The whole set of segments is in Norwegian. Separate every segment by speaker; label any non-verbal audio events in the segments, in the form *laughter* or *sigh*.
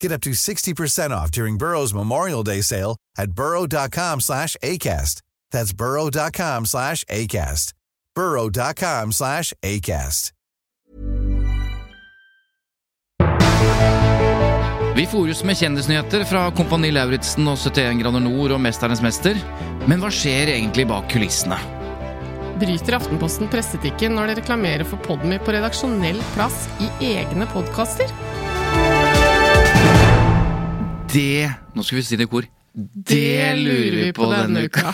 Speaker 1: Get up to 60% off during Burrow's Memorial Day sale at burrow.com slash ACAST. That's burrow.com slash ACAST. burrow.com slash ACAST.
Speaker 2: Vi fôres med kjendisnyheter fra Kompani Lauritzen og 71 grader nord og Mesternes mester. Men hva skjer egentlig bak kulissene?
Speaker 3: Bryter Aftenposten presseetikken når de reklamerer for Podmy på redaksjonell plass i egne podkaster?
Speaker 2: Det Nå skal vi si det i kor. Det lurer vi på denne uka.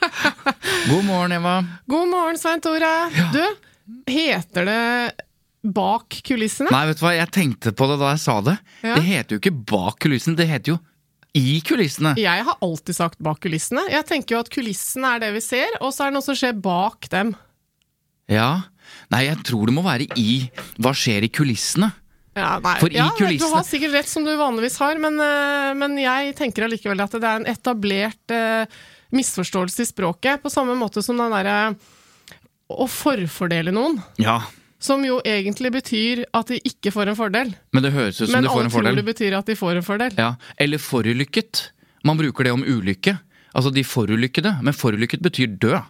Speaker 2: *laughs* God morgen, Eva.
Speaker 3: God morgen, Svein Tore. Du, heter det Bak kulissene?
Speaker 2: Nei, vet du hva, jeg tenkte på det da jeg sa det.
Speaker 3: Ja.
Speaker 2: Det heter jo ikke bak kulissene, det heter jo i kulissene.
Speaker 3: Jeg har alltid sagt bak kulissene. Jeg tenker jo at kulissene er det vi ser, og så er det noe som skjer bak dem.
Speaker 2: Ja. Nei, jeg tror det må være i Hva skjer i kulissene?
Speaker 3: Ja.
Speaker 2: For i
Speaker 3: ja,
Speaker 2: kulissene-
Speaker 3: Du har sikkert rett, som du vanligvis har, men, eh, men jeg tenker allikevel at det er en etablert uh, misforståelse i språket, på samme måte som den derre å forfordele noen.
Speaker 2: Ja,
Speaker 3: Som jo egentlig betyr at de ikke får en fordel.
Speaker 2: men det høres ut som
Speaker 3: Men
Speaker 2: du får
Speaker 3: alle
Speaker 2: en
Speaker 3: tror
Speaker 2: fordel.
Speaker 3: det betyr at de får en fordel.
Speaker 2: Ja, Eller forulykket. Man bruker det om ulykke. Altså de forulykkede, men forulykket betyr død.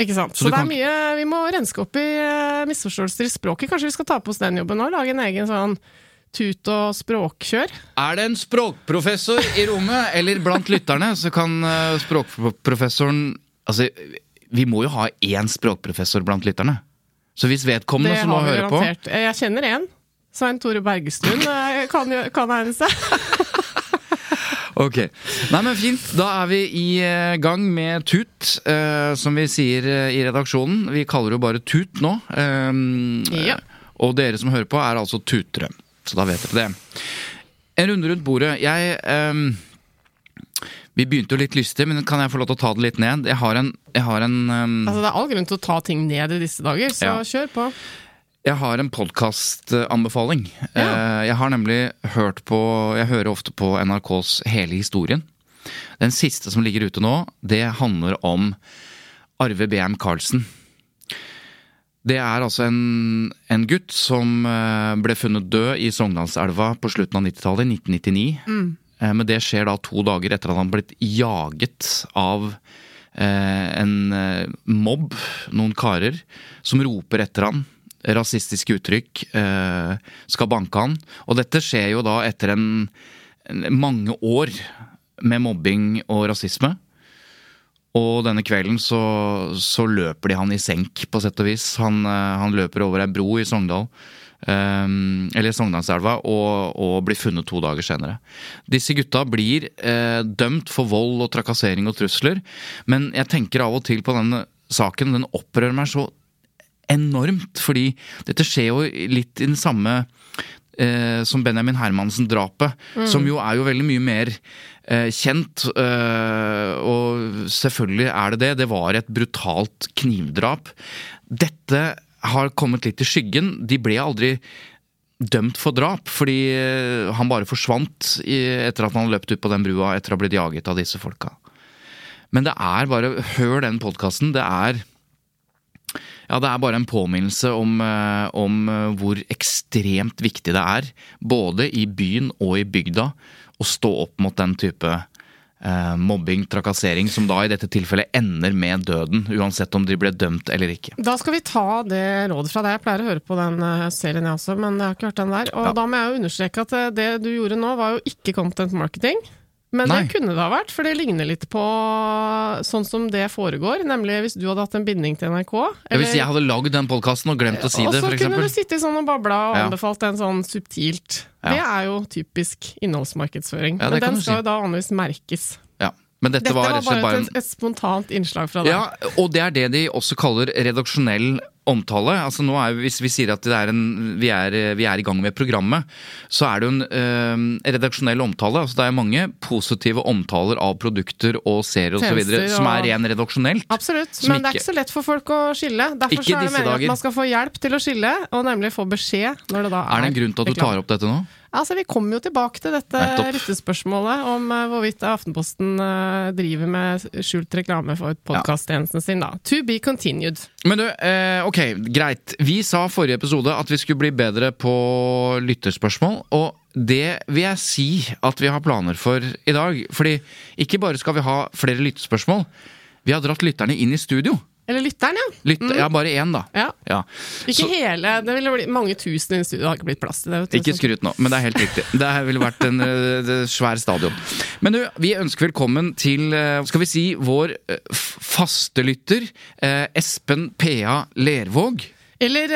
Speaker 3: Ikke sant?
Speaker 2: Så
Speaker 3: Så, det er
Speaker 2: kan-
Speaker 3: mye Vi må renske opp i eh, misforståelser i språket. Kanskje vi skal ta på oss den jobben nå? Lage en egen sånn tut- og språkkjør?
Speaker 2: Er det en språkprofessor i rommet, eller blant lytterne, så kan eh, språkprofessoren Altså, vi må jo ha én språkprofessor blant lytterne. Så hvis vedkommende
Speaker 3: Det
Speaker 2: som nå
Speaker 3: har vi garantert. Eh, Jeg kjenner én. Svein Tore Bergestuen kan, kan egne seg. *laughs*
Speaker 2: Ok. Nei, men fint. Da er vi i eh, gang med Tut, eh, som vi sier eh, i redaksjonen. Vi kaller det jo bare Tut nå. Eh,
Speaker 3: Ja.
Speaker 2: Og dere som hører på, er altså tutere. Så da vet dere det. En runde rundt bordet. Jeg eh, Vi begynte jo litt lystig, men kan jeg få lov til å ta det litt ned? Jeg har en, jeg har en eh,
Speaker 3: Altså, det er all grunn til å ta ting ned i disse dager, så
Speaker 2: Ja.
Speaker 3: kjør på.
Speaker 2: Jeg har en podkastanbefaling. Jeg har nemlig hørt på Jeg hører ofte på NRKs Hele historien. Den siste som ligger ute nå, det handler om Arve BM Karlsen. Det er altså en, en gutt som eh, ble funnet død i Sognanselva på slutten av 90-tallet, i 1999. Mm. Men det skjer da to dager etter at han blitt jaget av eh, en eh, mobb, noen karer, som roper etter han. Rasistiske uttrykk. eh, Skal banke han. Og dette skjer jo da etter en, mange år med mobbing og rasisme. Og denne kvelden så, så løper de han i senk, på sett og vis. Han, eh, han løper over ei bro i Sogndal, Um, eller Sogndalselva, og, og blir funnet to dager senere. Disse gutta blir eh, dømt for vold og trakassering og trusler, men jeg tenker av og til på denne saken, den opprører meg så enormt, fordi dette skjer jo litt i den samme eh, som Benjamin Hermansen-drapet, som jo er jo veldig mye mer eh, kjent. Eh, og selvfølgelig er det det. Det var et brutalt knivdrap. Dette har kommet litt i skyggen. De ble aldri dømt for drap, fordi eh, han bare forsvant i, etter at han løpt ut på den brua etter å ha blitt jaget av disse folka. Men det er bare Hør den podkasten. Det er ja, det er bare en påminnelse om, eh, om eh, hvor ekstremt viktig det er, både i byen og i bygda, å stå opp mot den type eh, mobbing, trakassering, som da i dette tilfellet ender med døden, uansett om de ble dømt eller ikke.
Speaker 3: Da skal vi ta det rådet fra deg. Jeg pleier å høre på den serien jeg også, men jeg har ikke hørt den der. Og
Speaker 2: Ja.
Speaker 3: da må jeg jo understreke at det du gjorde nå, var jo ikke content marketing. Men
Speaker 2: Nei.
Speaker 3: det kunne det ha vært, for det ligner litt på sånn som det foregår. Nemlig hvis du hadde hatt en binding til NRK.
Speaker 2: Ja, Hvis jeg hadde lagd den podkasten og glemt å si
Speaker 3: og så kunne du
Speaker 2: sittet
Speaker 3: sitte sånn og babla og
Speaker 2: Ja.
Speaker 3: anbefalt en sånn subtilt.
Speaker 2: Ja.
Speaker 3: Det er jo typisk innholdsmarkedsføring. Men den
Speaker 2: skal si.
Speaker 3: jo da vanligvis merkes.
Speaker 2: Ja. Men dette,
Speaker 3: Dette
Speaker 2: var
Speaker 3: var bare,
Speaker 2: bare en...
Speaker 3: et, et spontant innslag fra deg.
Speaker 2: Ja, og det er det de også kaller redaksjonell omtale. Altså nå er, Hvis vi sier at det er en, vi, er, vi er i gang med programmet, så er det jo en eh, redaksjonell omtale. altså Det er mange positive omtaler av produkter og serier osv.
Speaker 3: videre,
Speaker 2: som er
Speaker 3: og-
Speaker 2: ren redaksjonelt.
Speaker 3: Absolutt,
Speaker 2: men
Speaker 3: men det er
Speaker 2: ikke-
Speaker 3: ikke så lett for folk å skille. Derfor så er det meningen
Speaker 2: dager.
Speaker 3: at man skal få hjelp til å skille, og nemlig få beskjed når det da er
Speaker 2: Er det en grunn til at du tar opp dette nå?
Speaker 3: Altså, Vi kommer jo tilbake til dette
Speaker 2: Nettopp.
Speaker 3: ryttespørsmålet om eh, hvorvidt Aftenposten eh, driver med skjult reklame for podkasttjenesten sin. da. To be continued.
Speaker 2: Men du, eh, ok, greit. Vi sa forrige episode at vi skulle bli bedre på lytterspørsmål, og det vil jeg si at vi har planer for i dag. Fordi ikke bare skal vi ha flere lyttespørsmål, vi har dratt lytterne inn i studio.
Speaker 3: Eller lytteren, ja.
Speaker 2: Lytter, Ja, bare én, da.
Speaker 3: ja.
Speaker 2: Ja.
Speaker 3: Ikke
Speaker 2: Så-
Speaker 3: hele, det ville blitt mange tusen i studio, det har ikke blitt plass til det. vet du.
Speaker 2: Ikke skryt nå, men det er helt riktig. Det ville vært en eh, svær stadion. Men du, vi ønsker velkommen til, eh, skal vi si, vår eh, faste lytter, eh, Espen P.A. Lervåg.
Speaker 3: Eller,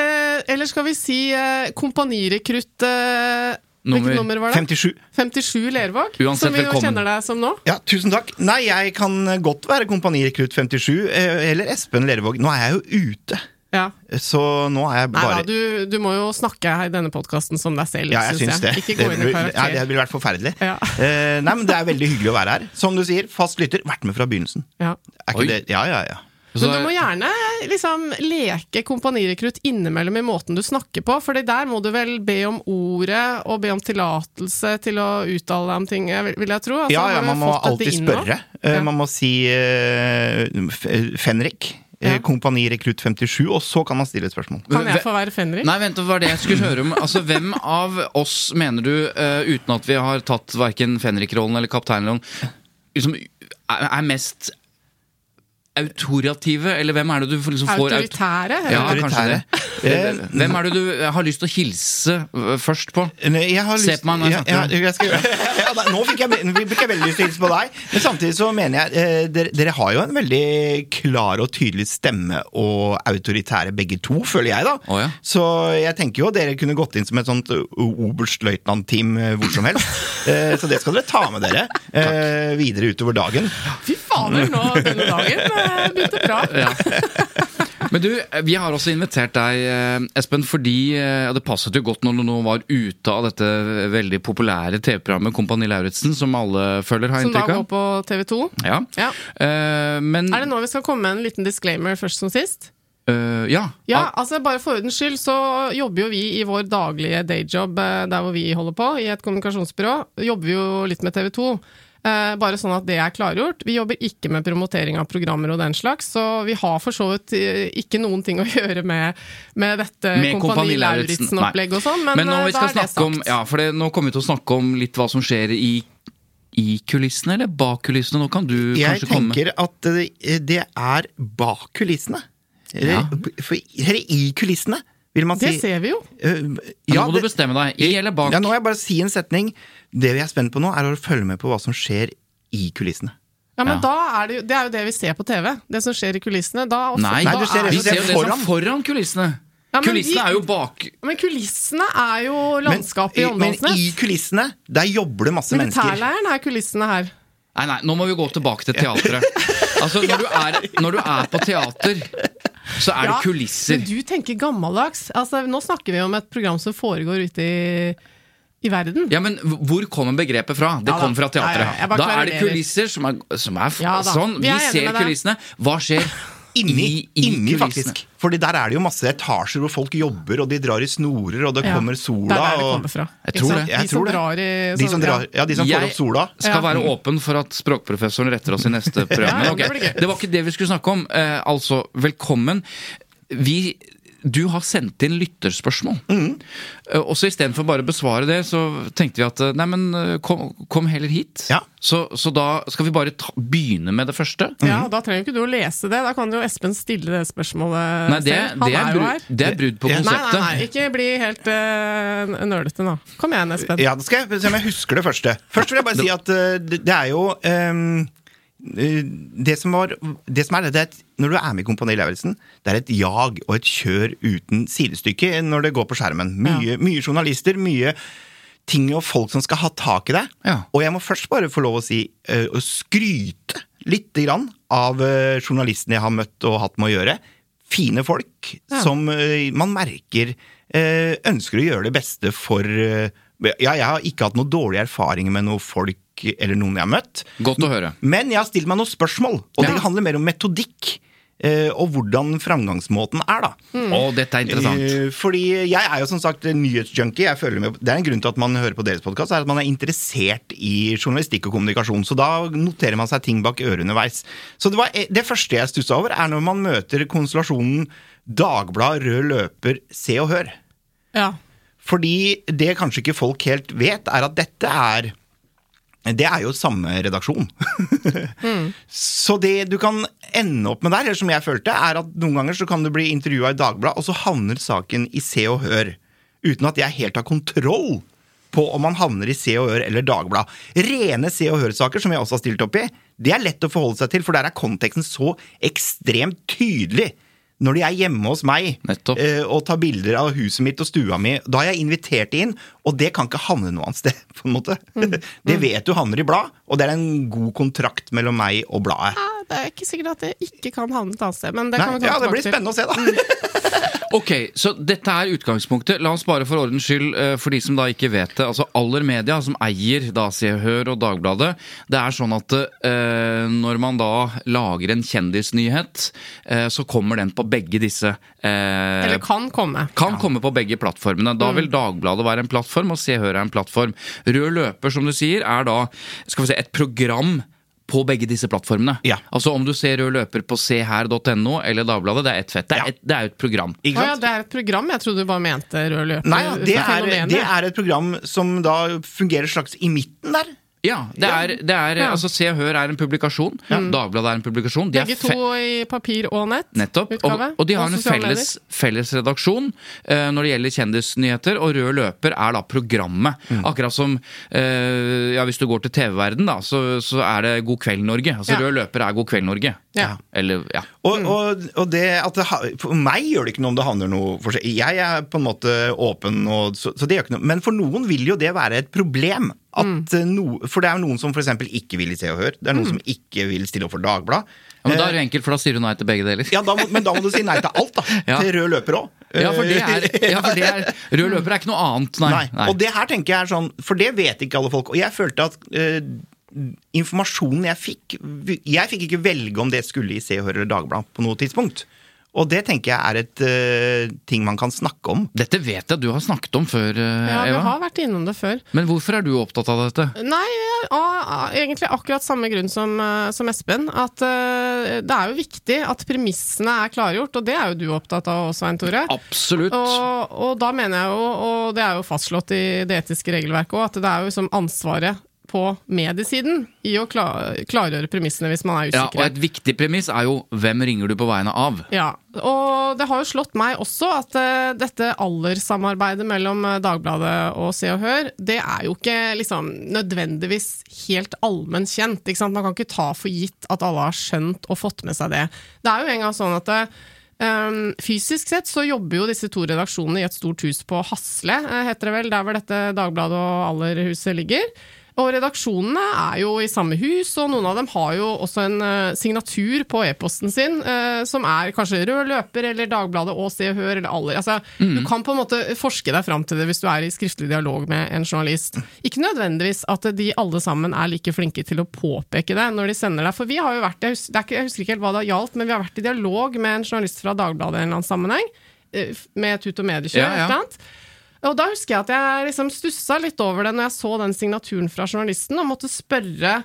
Speaker 3: eller skal vi si eh, kompanirekrutt eh,
Speaker 2: Nummer
Speaker 3: Hvilket nummer var det?
Speaker 4: 57.
Speaker 3: 57 Lervåg?
Speaker 2: Uansett,
Speaker 3: som vi jo
Speaker 2: velkommen.
Speaker 3: kjenner deg som nå.
Speaker 4: Ja, tusen takk. Nei, jeg kan godt være kompanirekrutt 57, eh, eller Espen Lervåg. Nå er jeg jo ute,
Speaker 3: Ja.
Speaker 4: så nå er jeg
Speaker 3: Nei
Speaker 4: bare
Speaker 3: da, du, du må jo snakke her i denne podkasten som deg selv,
Speaker 4: Ja, jeg
Speaker 3: synes
Speaker 4: jeg. det.
Speaker 3: Ikke gå inn i
Speaker 4: det,
Speaker 3: karakter.
Speaker 4: ja, det ville vært forferdelig.
Speaker 3: Ja.
Speaker 4: Eh, nei, men Det er veldig hyggelig å være her. Som du sier, fast lytter. Vært med fra begynnelsen.
Speaker 3: Ja.
Speaker 4: Er
Speaker 2: Oi.
Speaker 4: det? Ja, ja, ja.
Speaker 2: Så-
Speaker 3: Men du må gjerne liksom leke kompanirekrutt innimellom i måten du snakker på, for der må du vel be om ordet og be om tillatelse til å uttale deg om ting, vil jeg tro. Altså,
Speaker 4: ja, ja, man må alltid
Speaker 3: inn
Speaker 4: spørre. Eh,
Speaker 3: Ja.
Speaker 4: Man må si uh, Fenrik.
Speaker 3: Ja.
Speaker 4: Kompani Rekrutt 57, og så kan man stille et spørsmål.
Speaker 3: Kan jeg få være Fenrik?
Speaker 2: Nei, vent, det var det jeg skulle høre om. Altså, Hvem av oss mener du, uh, uten at vi har tatt verken Fenrik-rollen eller kapteinrollen, liksom, er, er mest autorative? Eller hvem er det du liksom får aut-
Speaker 3: Autoritære?
Speaker 2: Ja,
Speaker 3: eller?
Speaker 2: kanskje det.
Speaker 4: Autoritære.
Speaker 2: Hvem er det du har lyst til å hilse øh, først på?
Speaker 4: Jeg har
Speaker 2: Se
Speaker 4: lyst-
Speaker 2: på meg når jeg
Speaker 4: ja,
Speaker 2: snakker.
Speaker 4: ja, jeg skal, *laughs* ja, da, Nå fikk jeg, nå fikk jeg veldig lyst til å hilse på deg, men samtidig så mener jeg eh, dere, dere har jo en veldig klar og tydelig stemme og autoritære begge to, føler jeg, da.
Speaker 2: Oh, ja.
Speaker 4: Så jeg tenker jo dere kunne gått inn som et sånt oberstløytnant-team hvor som helst. *laughs* Eh, Så det skal dere ta med dere eh, videre utover dagen.
Speaker 3: Fy fader, nå denne dagen eh, begynte bra.
Speaker 2: Ja. Men du, vi har også invitert deg, eh, Espen, fordi eh, det passet jo godt når du nå var ute av dette veldig populære TV-programmet Kompani Lauritzen, som alle følger, har jeg
Speaker 3: Som da går på TV 2.
Speaker 2: Ja.
Speaker 3: Ja.
Speaker 2: Uh, men
Speaker 3: Er det nå vi skal komme med en liten disclaimer først som sist?
Speaker 2: Uh, Ja.
Speaker 3: Ja, altså bare for ordens skyld så jobber jo vi i vår daglige dayjob der hvor vi holder på, i et kommunikasjonsbyrå, jobber vi jo litt med TV 2. Eh, bare sånn at det er klargjort. Vi jobber ikke med promotering av programmer og den slags, så vi har for så vidt eh, ikke noen ting å *laughs* gjøre med, med dette
Speaker 2: Med Kompani.
Speaker 3: Lauritzen-opplegget og sånn, men,
Speaker 2: Men når
Speaker 3: eh, da er det
Speaker 2: snakke om. Ja, for det, nå kommer vi til å snakke om litt hva som skjer i, i kulissene, eller bak kulissene. Nå kan du
Speaker 4: Jeg
Speaker 2: kanskje komme
Speaker 4: tenker at det, det er bak kulissene. Eller,
Speaker 2: Ja.
Speaker 4: for, eller i kulissene,
Speaker 3: Det
Speaker 4: si.
Speaker 3: ser vi jo.
Speaker 4: Eh,
Speaker 2: Nå
Speaker 4: må
Speaker 2: må du bestemme deg. I eller bak?
Speaker 4: Ja, nå må jeg bare si en setning. Det vi er spent på nå, er å følge med på hva som skjer i kulissene.
Speaker 3: Ja, men
Speaker 2: Ja.
Speaker 3: da er det, jo, det er jo det vi ser på TV. Det som skjer i kulissene. Da,
Speaker 2: Nei,
Speaker 4: Nei,
Speaker 3: da
Speaker 4: ser
Speaker 3: er
Speaker 2: vi ser jo det som
Speaker 4: foran.
Speaker 2: foran kulissene.
Speaker 3: Ja, men
Speaker 2: kulissene
Speaker 3: de-
Speaker 2: er jo bak
Speaker 3: Men kulissene er jo landskapet i
Speaker 4: Åndalsnes. men i kulissene, der jobber det masse mennesker.
Speaker 3: Militærleiren er kulissene her.
Speaker 2: Nei, nei, nå må vi gå tilbake til teatret. *laughs* Altså, når du er, når du er på teater, så er det
Speaker 3: Ja,
Speaker 2: kulisser.
Speaker 3: Men du tenker gammeldags. Altså, nå snakker vi om et program som foregår ute i, i verden.
Speaker 2: Ja, men hvor kommer begrepet fra? Det
Speaker 3: Ja da.
Speaker 2: kom fra
Speaker 3: Ja, ja,
Speaker 2: teatret. Da er det kulisser som er, som er
Speaker 3: Ja
Speaker 2: sånn.
Speaker 3: vi er
Speaker 2: ser kulissene. Hva skjer *laughs*
Speaker 4: Inni,
Speaker 2: i, i
Speaker 4: inni faktisk. Fordi der er det jo masse etasjer hvor folk jobber, og de drar i snorer, og det
Speaker 3: Ja,
Speaker 4: kommer
Speaker 3: Det
Speaker 4: sola.
Speaker 3: er der det kommer fra.
Speaker 2: Jeg tror det.
Speaker 4: Jeg
Speaker 3: De som
Speaker 4: tror det.
Speaker 3: drar i
Speaker 4: De som,
Speaker 3: sånn-
Speaker 4: drar, ja, de som får opp sola.
Speaker 2: skal være åpen for at språkprofessoren retter oss i neste *laughs* program.
Speaker 3: Ja,
Speaker 2: Men
Speaker 3: ja,
Speaker 2: ok,
Speaker 3: det
Speaker 2: det var ikke det vi skulle snakke om. Eh, altså, velkommen. Vi du har sendt inn lytterspørsmål. Mm. Og så istedenfor bare å besvare det, så tenkte vi at eh, nei, men eh, kom, kom heller hit.
Speaker 4: Ja.
Speaker 2: Så, så da skal vi bare ta, begynne med det første.
Speaker 3: Ja, Da trenger jo ikke du å lese det. Da kan jo Espen stille det spørsmålet
Speaker 2: Nei, det,
Speaker 3: selv. Han
Speaker 2: det, er,
Speaker 3: jo
Speaker 2: brudd,
Speaker 3: her.
Speaker 2: det er brudd på
Speaker 4: Ja.
Speaker 3: Nei, nei,
Speaker 2: konseptet.
Speaker 3: nei, ikke bli helt uh, nølete nå. Kom igjen, Espen.
Speaker 4: Ja, da skal jeg se om jeg husker det første. Først vil jeg bare *laughs* si at uh, det, er jo ehm, eh, det som, var, det som er det, er at Når du er med i Kompani Lauritzen, det er et jag og et kjør uten sidestykke når det går på skjermen. Mye, mye journalister, mye ting og folk som skal ha tak i det.
Speaker 2: Ja.
Speaker 4: Og jeg må først bare få lov å si eh, å skryte lite grann av uh, journalistene jeg har møtt og hatt med å gjøre. Fine folk
Speaker 3: Ja.
Speaker 4: som eh, man merker eh, ønsker å gjøre det beste for eh, Ja, jeg har ikke hatt noen dårlige erfaringer med noen folk eller noen jeg har møtt.
Speaker 2: Godt å høre.
Speaker 4: Men jeg har stilt meg noen spørsmål, og
Speaker 2: Ja.
Speaker 4: det handler mer om metodikk. eh, og hvordan framgangsmåten er, da.
Speaker 2: Å, dette er interessant.
Speaker 4: Eh, Fordi jeg er jo som sagt nyhetsjunkie. Jeg føler med, det er en grunn til at man hører på deres podkast, er at man er interessert i journalistikk og kommunikasjon. Så da noterer man seg ting bak øret underveis. Så det, var, det første jeg stussa over, er når man møter konstellasjonen Dagblad, Rød løper, Se og Hør.
Speaker 3: Ja.
Speaker 4: Fordi det kanskje ikke folk helt vet, er at dette er det er jo samme redaksjon. *laughs* Så det du kan ende opp med der, eller som jeg følte, er at noen ganger så kan du bli intervjua i Dagbladet, og så havner saken i Se og Hør. Uten at jeg helt har kontroll på om man havner i Se og Hør eller Dagblad. Rene Se og Hør-saker, som jeg også har stilt opp i, det er lett å forholde seg til, for der er konteksten så ekstremt tydelig. Når de er hjemme hos meg
Speaker 2: Nettopp.
Speaker 4: eh, og tar bilder av huset mitt og stua mi, da har jeg invitert de inn, og det kan ikke havne noe annet sted. *laughs* på en måte. *laughs* Det vet du havner i blad, og det er en god kontrakt mellom meg og bladet.
Speaker 3: Det er ikke sikkert at det ikke kan havne et annet sted, men det
Speaker 4: Nei,
Speaker 3: kan vi
Speaker 4: ja, det blir
Speaker 3: til.
Speaker 4: spennende å se, da. *laughs*
Speaker 2: Ok, så dette er utgangspunktet. La oss bare for ordens skyld, eh, for de som da ikke vet det. altså Aller Media, som eier da Se og Hør og Dagbladet, det er sånn at eh, når man da lager en kjendisnyhet, eh, så kommer den på begge disse eh,
Speaker 3: Eller kan komme.
Speaker 2: kan komme på begge plattformene. Da vil Dagbladet være en plattform, og Se Hør er en plattform. Rød løper, som du sier, er da skal vi si, et program på begge disse plattformene.
Speaker 4: Ja.
Speaker 2: Altså Om du ser Rød løper på seher.no eller Dagbladet, det er ett fett. Det
Speaker 4: Ja.
Speaker 2: er, et, det er et program.
Speaker 4: Ikke
Speaker 3: Å ja, det er et program? Jeg trodde du bare mente rød løper.
Speaker 4: Nei, ja, det, er, det er et program som da fungerer slags i midten der.
Speaker 2: Ja, det er, det er
Speaker 3: Ja.
Speaker 2: altså Se og Hør er en publikasjon. Dagbladet er en publikasjon. De er
Speaker 3: Begge
Speaker 2: fe-
Speaker 3: to i papir og nett.
Speaker 2: Nettopp. Og,
Speaker 3: utgave,
Speaker 2: og de har en
Speaker 3: sosiale
Speaker 2: felles, felles redaksjon eh, når det gjelder kjendisnyheter, og Rød løper er da programmet.
Speaker 3: Mm.
Speaker 2: Akkurat som eh, ja, hvis du går til TV-verden, da, så, så er det God kveld Norge. Altså
Speaker 3: Ja.
Speaker 2: Rød løper er God kveld Norge.
Speaker 3: Ja.
Speaker 2: Eller, ja.
Speaker 4: Og, og, og det at det, ha- For meg gjør det ikke noe om det handler noe for seg. Jeg er på en måte åpen, og, så, så det gjør ikke noe. Men for noen vil jo det være et problem. At eh, no, for det er noen som f.eks. ikke vil i Se og Hør. Det er noen som ikke vil stille opp for Dagbladet.
Speaker 2: Ja, men da
Speaker 4: Eh,
Speaker 2: er det enkelt, for da sier du nei til begge deler.
Speaker 4: ja, da må, men da må du si nei til alt, da. *laughs*
Speaker 2: Ja.
Speaker 4: Til rød løper òg.
Speaker 2: Ja, for det er, ja, for det er Rød løper er ikke noe annet, nei.
Speaker 4: Nei.
Speaker 2: nei.
Speaker 4: Og det her tenker jeg er sånn, for det vet ikke alle folk. Og jeg følte at uh, informasjonen jeg fikk Jeg fikk ikke velge om det skulle i Se og Hør eller Dagbladet på noe tidspunkt. Og det tenker jeg er et uh, ting man kan snakke om.
Speaker 2: Dette vet jeg du har snakket om før, Eva.
Speaker 3: Ja, vi har vært innom det før.
Speaker 2: Men hvorfor er du opptatt av dette?
Speaker 3: Nei, av, av egentlig akkurat samme grunn som, eh, som Espen. At uh, det er jo viktig at premissene er klargjort, og det er jo du opptatt av også, Svein Tore.
Speaker 2: Absolutt.
Speaker 3: Og, og da mener jeg jo, og det er jo fastslått i det etiske regelverket òg, at det er jo liksom ansvaret på mediesiden i å klargjøre premissene hvis man er usikker.
Speaker 2: Ja, og et viktig premiss er jo hvem ringer du på vegne av?
Speaker 3: Ja, og det har jo slått meg også at uh, dette alderssamarbeidet mellom eh, Dagbladet og Se og Hør, det er jo ikke liksom nødvendigvis helt allmenn kjent. Ikke sant? Man kan ikke ta for gitt at alle har skjønt og fått med seg det. Det er jo en gang sånn at Um, fysisk sett så jobber jo disse to redaksjonene i et stort hus på Hasle, heter det vel, der hvor dette Dagbladet og Allerhuset ligger. Og redaksjonene er jo i samme hus, og noen av dem har jo også en eh, signatur på e-posten sin, eh, som er kanskje Rød løper eller Dagbladet og Se og Hør eller Aller. Altså, Du kan på en måte forske deg fram til det hvis du er i skriftlig dialog med en journalist. Ikke nødvendigvis at de alle sammen er like flinke til å påpeke det når de sender deg, for vi har jo vært, jeg husker, er jeg husker ikke helt hva det gjaldt, men vi har vært i dialog med en journalist fra Dagbladet i en eller annen sammenheng, eh, med tut og mediekjør,
Speaker 2: Ja, ja.
Speaker 3: Og da husker jeg at jeg liksom stussa litt over det når jeg så den signaturen fra journalisten, og måtte spørre,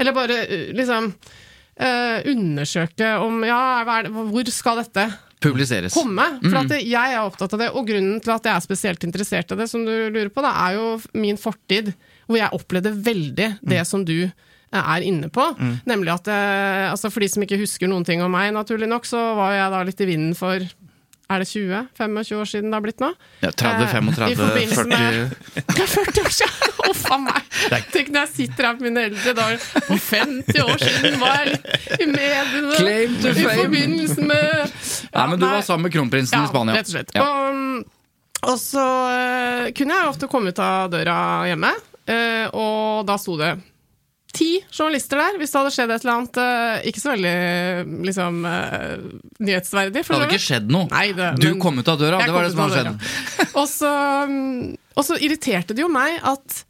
Speaker 3: eller bare liksom uh, undersøke om ja, det, hvor skal dette
Speaker 2: publiseres.
Speaker 3: komme. For at jeg er opptatt av det, og grunnen til at jeg er spesielt interessert i det, som du lurer på, det er jo min fortid, hvor jeg opplevde veldig det som du eh, er inne på. Nemlig at eh, altså For de som ikke husker noen ting om meg, naturlig nok, så var jeg da litt i vinden for er det 20-25 år siden det har blitt nå?
Speaker 2: Ja, 30,
Speaker 3: Eh,
Speaker 2: 35,
Speaker 3: eh,
Speaker 2: 40
Speaker 3: med- *laughs* Det er 40 år siden! Uff a meg! Tenk når jeg sitter her på mine eldre dager. For 50 år siden var jeg litt i mediene.
Speaker 2: Claim to
Speaker 3: I forbindelse med
Speaker 2: Nei, men du var sammen med kronprinsen i Spania.
Speaker 3: rett og slett.
Speaker 2: Ja.
Speaker 3: Og, mm, og så uh, kunne jeg ofte komme ut av døra hjemme, uh, og da sto det ti journalister der, hvis det hadde skjedd et eller annet eh, ikke så veldig liksom eh, nyhetsverdig.
Speaker 2: Det hadde ikke skjedd noe.
Speaker 3: Nei, det-
Speaker 2: du kom ut av døra, det var det som hadde skjedd.
Speaker 3: Og så, mm, og så irriterte det jo meg at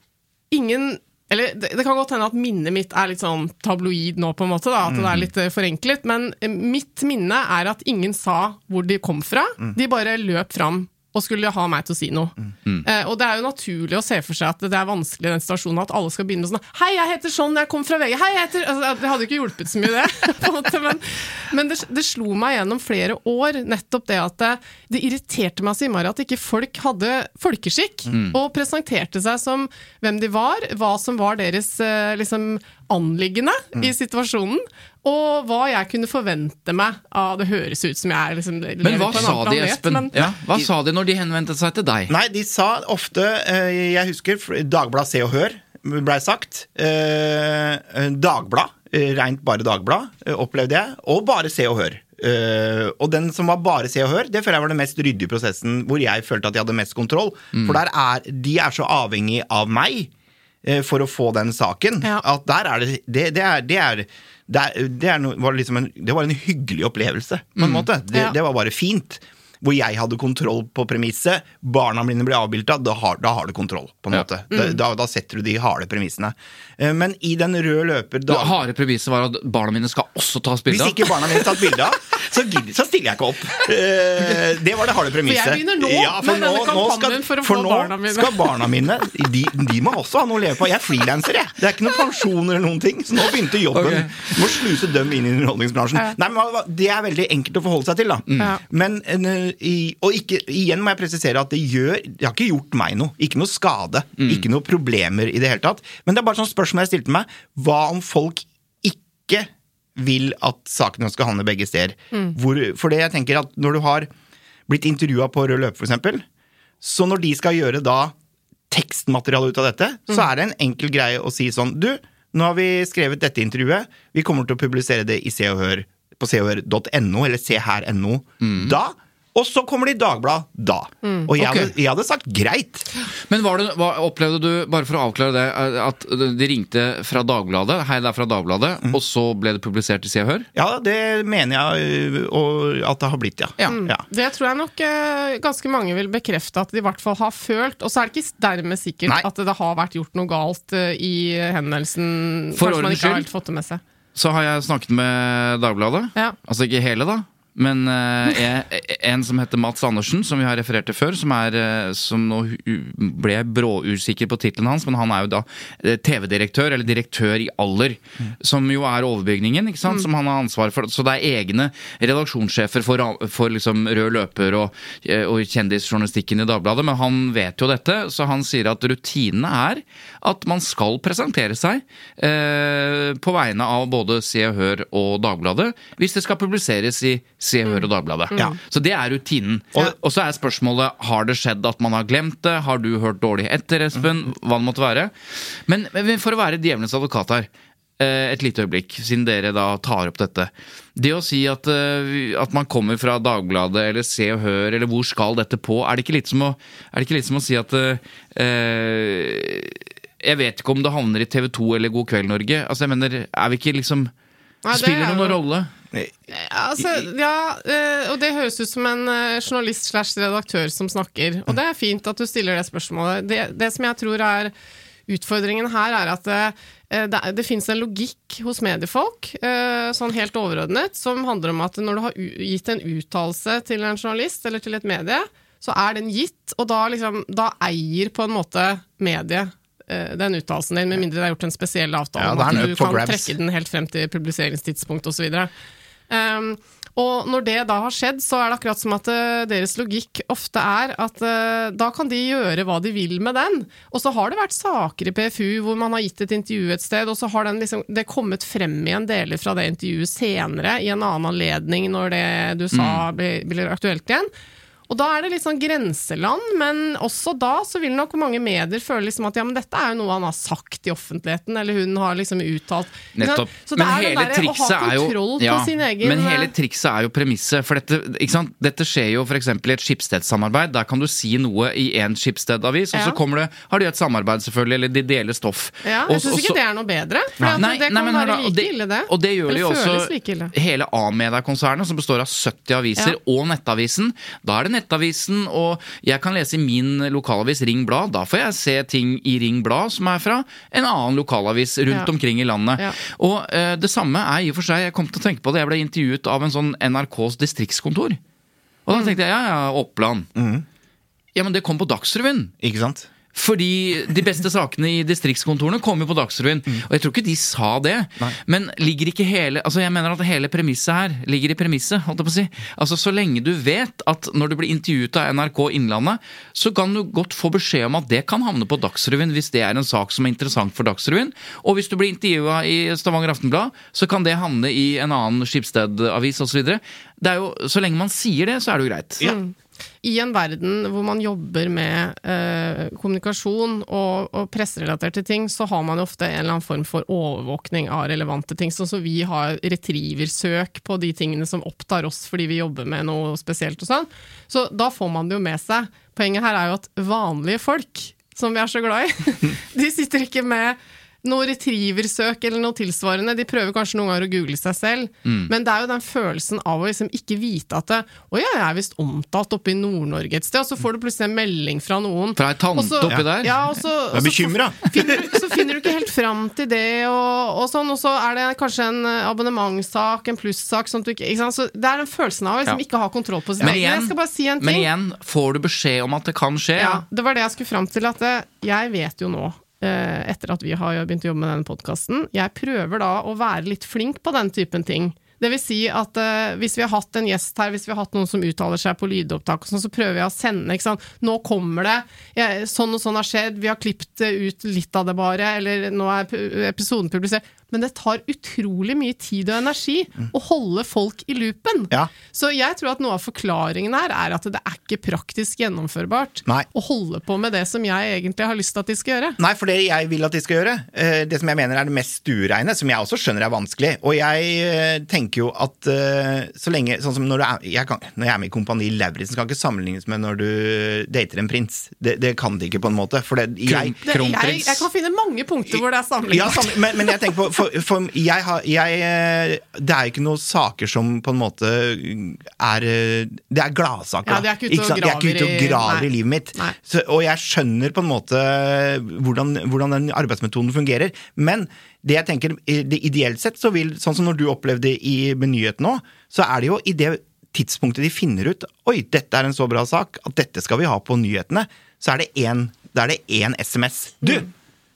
Speaker 3: ingen eller det, det kan godt hende at minnet mitt er litt sånn tabloid nå, på en måte, da, at det er litt eh, forenklet, men mitt minne er at ingen sa hvor de kom fra. De bare løp fram og skulle ha meg til å si noe. Eh, og det er jo naturlig å se for seg at det er vanskelig i den situasjonen at alle skal begynne med sånn Hei, jeg heter sånn, jeg kom fra VG. Hei, jeg heter altså, Det hadde jo ikke hjulpet så mye, det. *laughs* på en måte, men men det, det slo meg gjennom flere år nettopp det at det, det irriterte meg så innmari at ikke folk hadde folkeskikk, og presenterte seg som hvem de var, hva som var deres eh, liksom, anliggende i situasjonen, og hva jeg kunne forvente meg av Det høres ut som jeg liksom
Speaker 2: Men hva
Speaker 3: på en
Speaker 2: sa
Speaker 3: annen
Speaker 2: de,
Speaker 3: planet,
Speaker 2: Espen?
Speaker 3: men-
Speaker 2: Ja, hva sa de når de henvendte seg til deg?
Speaker 4: Nei, de sa ofte eh, Jeg husker Dagbladet Dagblad Se og Hør blei sagt. Eh, Dagblad, eh, rent bare Dagblad, opplevde jeg. Og bare Se og Hør. Uh, og den som var bare Se og Hør, det føler jeg var den mest ryddige prosessen hvor jeg følte at jeg hadde mest kontroll. For der er, de er så avhengig av meg for å få den saken.
Speaker 3: Ja.
Speaker 4: At der er det Det, det er, det er det, er, det, er no, var liksom en, det var en hyggelig opplevelse, på en måte. Det,
Speaker 3: Ja.
Speaker 4: det var bare fint. Hvor jeg hadde kontroll på premisset. Barna mine ble avbilda. Da, har- da har du kontroll, på en
Speaker 2: Ja.
Speaker 4: måte. Da, da, da setter du de harde premissene. Eh, Men i den røde løper
Speaker 2: Det harde premisset var at barna mine skal også tas bilde
Speaker 4: Hvis ikke barna mine tatt bilde av, *laughs* så, så stiller jeg ikke opp. Eh, Det var det harde premisset.
Speaker 3: For jeg begynner nå med denne kampanjen for å få barna mine.
Speaker 4: skal barna mine de, de må også ha noe å leve på. Jeg er frilanser, jeg. Det er ikke noen pensjon eller noen ting. Så nå begynte jobben.
Speaker 2: Ok.
Speaker 4: Må sluse dem inn i underholdningsbransjen.
Speaker 3: Ja.
Speaker 4: Nei, men Det er veldig enkelt å forholde seg til, da.
Speaker 3: Ja.
Speaker 4: Men eh, i- Og ikke, igjen må jeg presisere at det gjør Det har ikke gjort meg noe. Ikke noe skade. Ikke noe problemer i det hele tatt. Men det er bare sånn spørsmål jeg stilte meg. Hva om folk ikke vil at sakene skal handle begge steder? Hvor, for det jeg tenker at når du har blitt intervjua på rød løper, f.eks., så når de skal gjøre da tekstmateriale ut av dette, så er det en enkel greie å si sånn Du, nå har vi skrevet dette intervjuet. Vi kommer til å publisere det i Se og Hør på seohør.no eller seher.no, da. Og så kommer det i Dagbladet da. Og jeg,
Speaker 2: okay.
Speaker 4: hadde, jeg hadde sagt greit.
Speaker 2: Men var det, hva, opplevde du, bare for å avklare det, at de ringte fra Dagbladet, hei, det er fra Dagbladet,
Speaker 4: Mm.
Speaker 2: og så ble det publisert i Se og Hør?
Speaker 4: Ja, det mener jeg øh, og at det har blitt, ja.
Speaker 2: Ja.
Speaker 4: ja.
Speaker 3: Det tror jeg nok eh, ganske mange vil bekrefte at de i hvert fall har følt. Og så er det ikke dermed sikkert
Speaker 4: Nei.
Speaker 3: at det har vært gjort noe galt eh, i henvendelsen.
Speaker 2: For
Speaker 3: Kanskje man ikke har helt fått det med seg.
Speaker 2: Så har jeg snakket med Dagbladet.
Speaker 3: Ja.
Speaker 2: Altså ikke hele, da. Men uh, jeg, en som heter Mats Andersen, som vi har referert til før, som, er, eh, som nå ble jeg bråusikker på tittelen hans, men han er jo da eh, TV-direktør, eller direktør i Aller, som jo er overbygningen, ikke sant? som han har ansvar for. Så det er egne redaksjonssjefer for, for liksom rød løper og, og kjendisjournalistikken i Dagbladet, men han vet jo dette, så han sier at rutinene er at man skal presentere seg på vegne av både Se og Hør og Dagbladet hvis det skal publiseres i Se og Hør og Dagbladet.
Speaker 4: Ja.
Speaker 2: Så det er rutinen. Og, så er spørsmålet har det skjedd at man har glemt det, har du hørt dårlig etter, Espen, hva det måtte være. Men, men for å være djevelens advokat her, eh, et lite øyeblikk, siden dere da tar opp dette. Det å si at, eh, at man kommer fra Dagbladet eller Se og Hør, eller hvor skal dette på, er det ikke litt som å, er det ikke litt som å si at uh, Jeg vet ikke om det havner i TV 2 eller God kveld Norge. Altså, jeg mener, er vi ikke liksom
Speaker 3: Nei,
Speaker 2: Spiller
Speaker 3: er
Speaker 2: det noen rolle?
Speaker 3: Altså, ja, eh, og det høres ut som en eh, journalist slash redaktør som snakker. Og det er fint at du stiller det spørsmålet. Det, det som jeg tror er utfordringen her, er at det, eh, det, det finnes en logikk hos mediefolk, eh, sånn helt overordnet, som handler om at når du har gitt en uttalelse til en journalist eller til et medie, så er den gitt, og da, liksom, da eier på en måte mediet eh, den uttalelsen din, med mindre det er gjort en spesiell avtale
Speaker 4: Ja,
Speaker 3: om at du kan
Speaker 4: grabs.
Speaker 3: trekke den helt frem til publiseringstidspunkt osv. Um, Og når det da har skjedd, så er det akkurat som at eh, deres logikk ofte er at eh, da kan de gjøre hva de vil med den. Og så har det vært saker i PFU hvor man har gitt et intervju et sted, og så har den liksom, det kommet frem igjen deler fra det intervjuet senere, i en annen anledning når det du sa blir, blir aktuelt igjen. Og da er det litt sånn grenseland, men også da så vil nok mange medier føle liksom at ja, men dette er jo noe han har sagt i offentligheten, eller hun har liksom uttalt.
Speaker 2: Nettopp.
Speaker 3: Så det
Speaker 2: Men
Speaker 3: er det
Speaker 2: hele
Speaker 3: derre å ha
Speaker 2: kontroll jo ja,
Speaker 3: på sin egen
Speaker 2: Men hele
Speaker 3: eh,
Speaker 2: trikset er jo premisset. For dette, ikke sant? dette skjer jo f.eks. i et skipsstedssamarbeid. Der kan du si noe i en skipsstedavis, og
Speaker 3: Ja.
Speaker 2: så kommer det, har de et samarbeid, selvfølgelig, eller de deler stoff.
Speaker 3: Ja, jeg
Speaker 2: så-
Speaker 3: syns ikke det er noe bedre. For ja.
Speaker 2: Nei,
Speaker 3: det
Speaker 2: nei,
Speaker 3: kan
Speaker 2: men hør da,
Speaker 3: være like ille, det.
Speaker 2: Og det gjør de jo også
Speaker 3: like
Speaker 2: hele A-mediekonsernet, som består av 70 aviser, og Nettavisen. Da er det Nettavisen, og jeg kan lese i min lokalavis Ring Blad. Da får jeg se ting i Ring Blad som er fra en annen lokalavis rundt
Speaker 3: Ja.
Speaker 2: omkring i landet.
Speaker 3: Ja.
Speaker 2: Og uh, det samme er i og for seg Jeg kom til å tenke på det, jeg ble intervjuet av en sånn NRKs distriktskontor. Og da tenkte jeg ja, ja, Oppland. Ja, men det kom på Dagsrevyen.
Speaker 4: Ikke sant?
Speaker 2: Fordi de beste sakene i distriktskontorene kommer jo på Dagsrevyen. Og jeg tror ikke de sa det. Men ligger ikke hele Altså jeg mener at hele premisset her ligger i premisset. holdt jeg på å si. Altså Så lenge du vet at når du blir intervjuet av NRK Innlandet, så kan du godt få beskjed om at det kan havne på Dagsrevyen hvis det er en sak som er interessant for Dagsrevyen. Og hvis du blir intervjua i Stavanger Aftenblad, så kan det havne i en annen Skipsted-avis osv. Det er jo, Så lenge man sier det, så er det jo greit.
Speaker 4: Ja.
Speaker 3: I en verden hvor man jobber med eh, kommunikasjon og, og presserelaterte ting, så har man ofte en eller annen form for overvåkning av relevante ting. Sånn som vi har retrieversøk på de tingene som opptar oss fordi vi jobber med noe spesielt og sånn. Så da får man det jo med seg. Poenget her er jo at vanlige folk, som vi er så glad i, *laughs* de sitter ikke med noe retrieversøk eller noe tilsvarende. De prøver kanskje noen ganger å google seg selv,
Speaker 2: Mm.
Speaker 3: men det er jo den følelsen av å liksom ikke vite at det, Å ja, jeg er visst omtalt oppe i Nord-Norge et sted, og så får du plutselig en melding fra noen.
Speaker 2: Fra ei tante
Speaker 3: også,
Speaker 2: oppi der?
Speaker 3: Ja, og så,
Speaker 4: jeg er bekymra.
Speaker 3: så finner du ikke helt fram til det, og, og sånn, og så er det kanskje en eh, abonnementssak, en plussak, sånn du ikke, ikke sant? Så det er den følelsen av å liksom
Speaker 2: Ja.
Speaker 3: ikke ha kontroll på sitt
Speaker 2: Men igjen,
Speaker 3: Jeg skal bare si en ting.
Speaker 2: men igjen, får du beskjed om at det kan skje?
Speaker 3: Ja, det var det jeg skulle fram til. At det, jeg vet jo nå, eh, etter at vi har begynt å jobbe med denne podkasten, jeg prøver da å være litt flink på den typen ting. Det vil si at eh, hvis vi har hatt en gjest her, hvis vi har hatt noen som uttaler seg på lydopptak, sånn, så prøver jeg å sende. ikke sant? Nå kommer det, jeg, sånn og sånn har skjedd, vi har klippet ut litt av det bare, eller nå er episoden publisert. Men det tar utrolig mye tid og energi å holde folk i loopen.
Speaker 4: Ja.
Speaker 3: Så jeg tror at noe av forklaringen her er at det er ikke praktisk gjennomførbart
Speaker 4: Nei.
Speaker 3: å holde på med det som jeg egentlig har lyst til at de skal gjøre.
Speaker 4: Nei, for det jeg vil at de skal gjøre, eh, det som jeg mener er det mest stuereine, som jeg også skjønner er vanskelig Og jeg eh, tenker jo at eh, så lenge Sånn som når, du er, jeg kan, når jeg er med i Kompani Lauritzen, kan ikke sammenlignes med når du dater en prins. Det, det kan de ikke, på en måte. For det, jeg,
Speaker 3: Det, jeg,
Speaker 2: Kronprins.
Speaker 3: jeg kan finne mange punkter hvor det er
Speaker 4: ja,
Speaker 3: sammenlignet.
Speaker 4: men, men jeg tenker på For, for jeg har jeg, Det er ikke noen saker som på en måte er Det er gladsaker.
Speaker 3: Ja, de er ikke ute og
Speaker 4: sant? De er ute og
Speaker 3: graver i-
Speaker 4: graver livet mitt. Så, og jeg skjønner på en måte hvordan, hvordan den arbeidsmetoden fungerer. Men det jeg tenker, det ideelt sett så vil, sånn som når du opplevde i med nyheten nå, så er det jo i det tidspunktet de finner ut Oi, dette er en så bra sak at dette skal vi ha på nyhetene, så er det én, SMS. Du!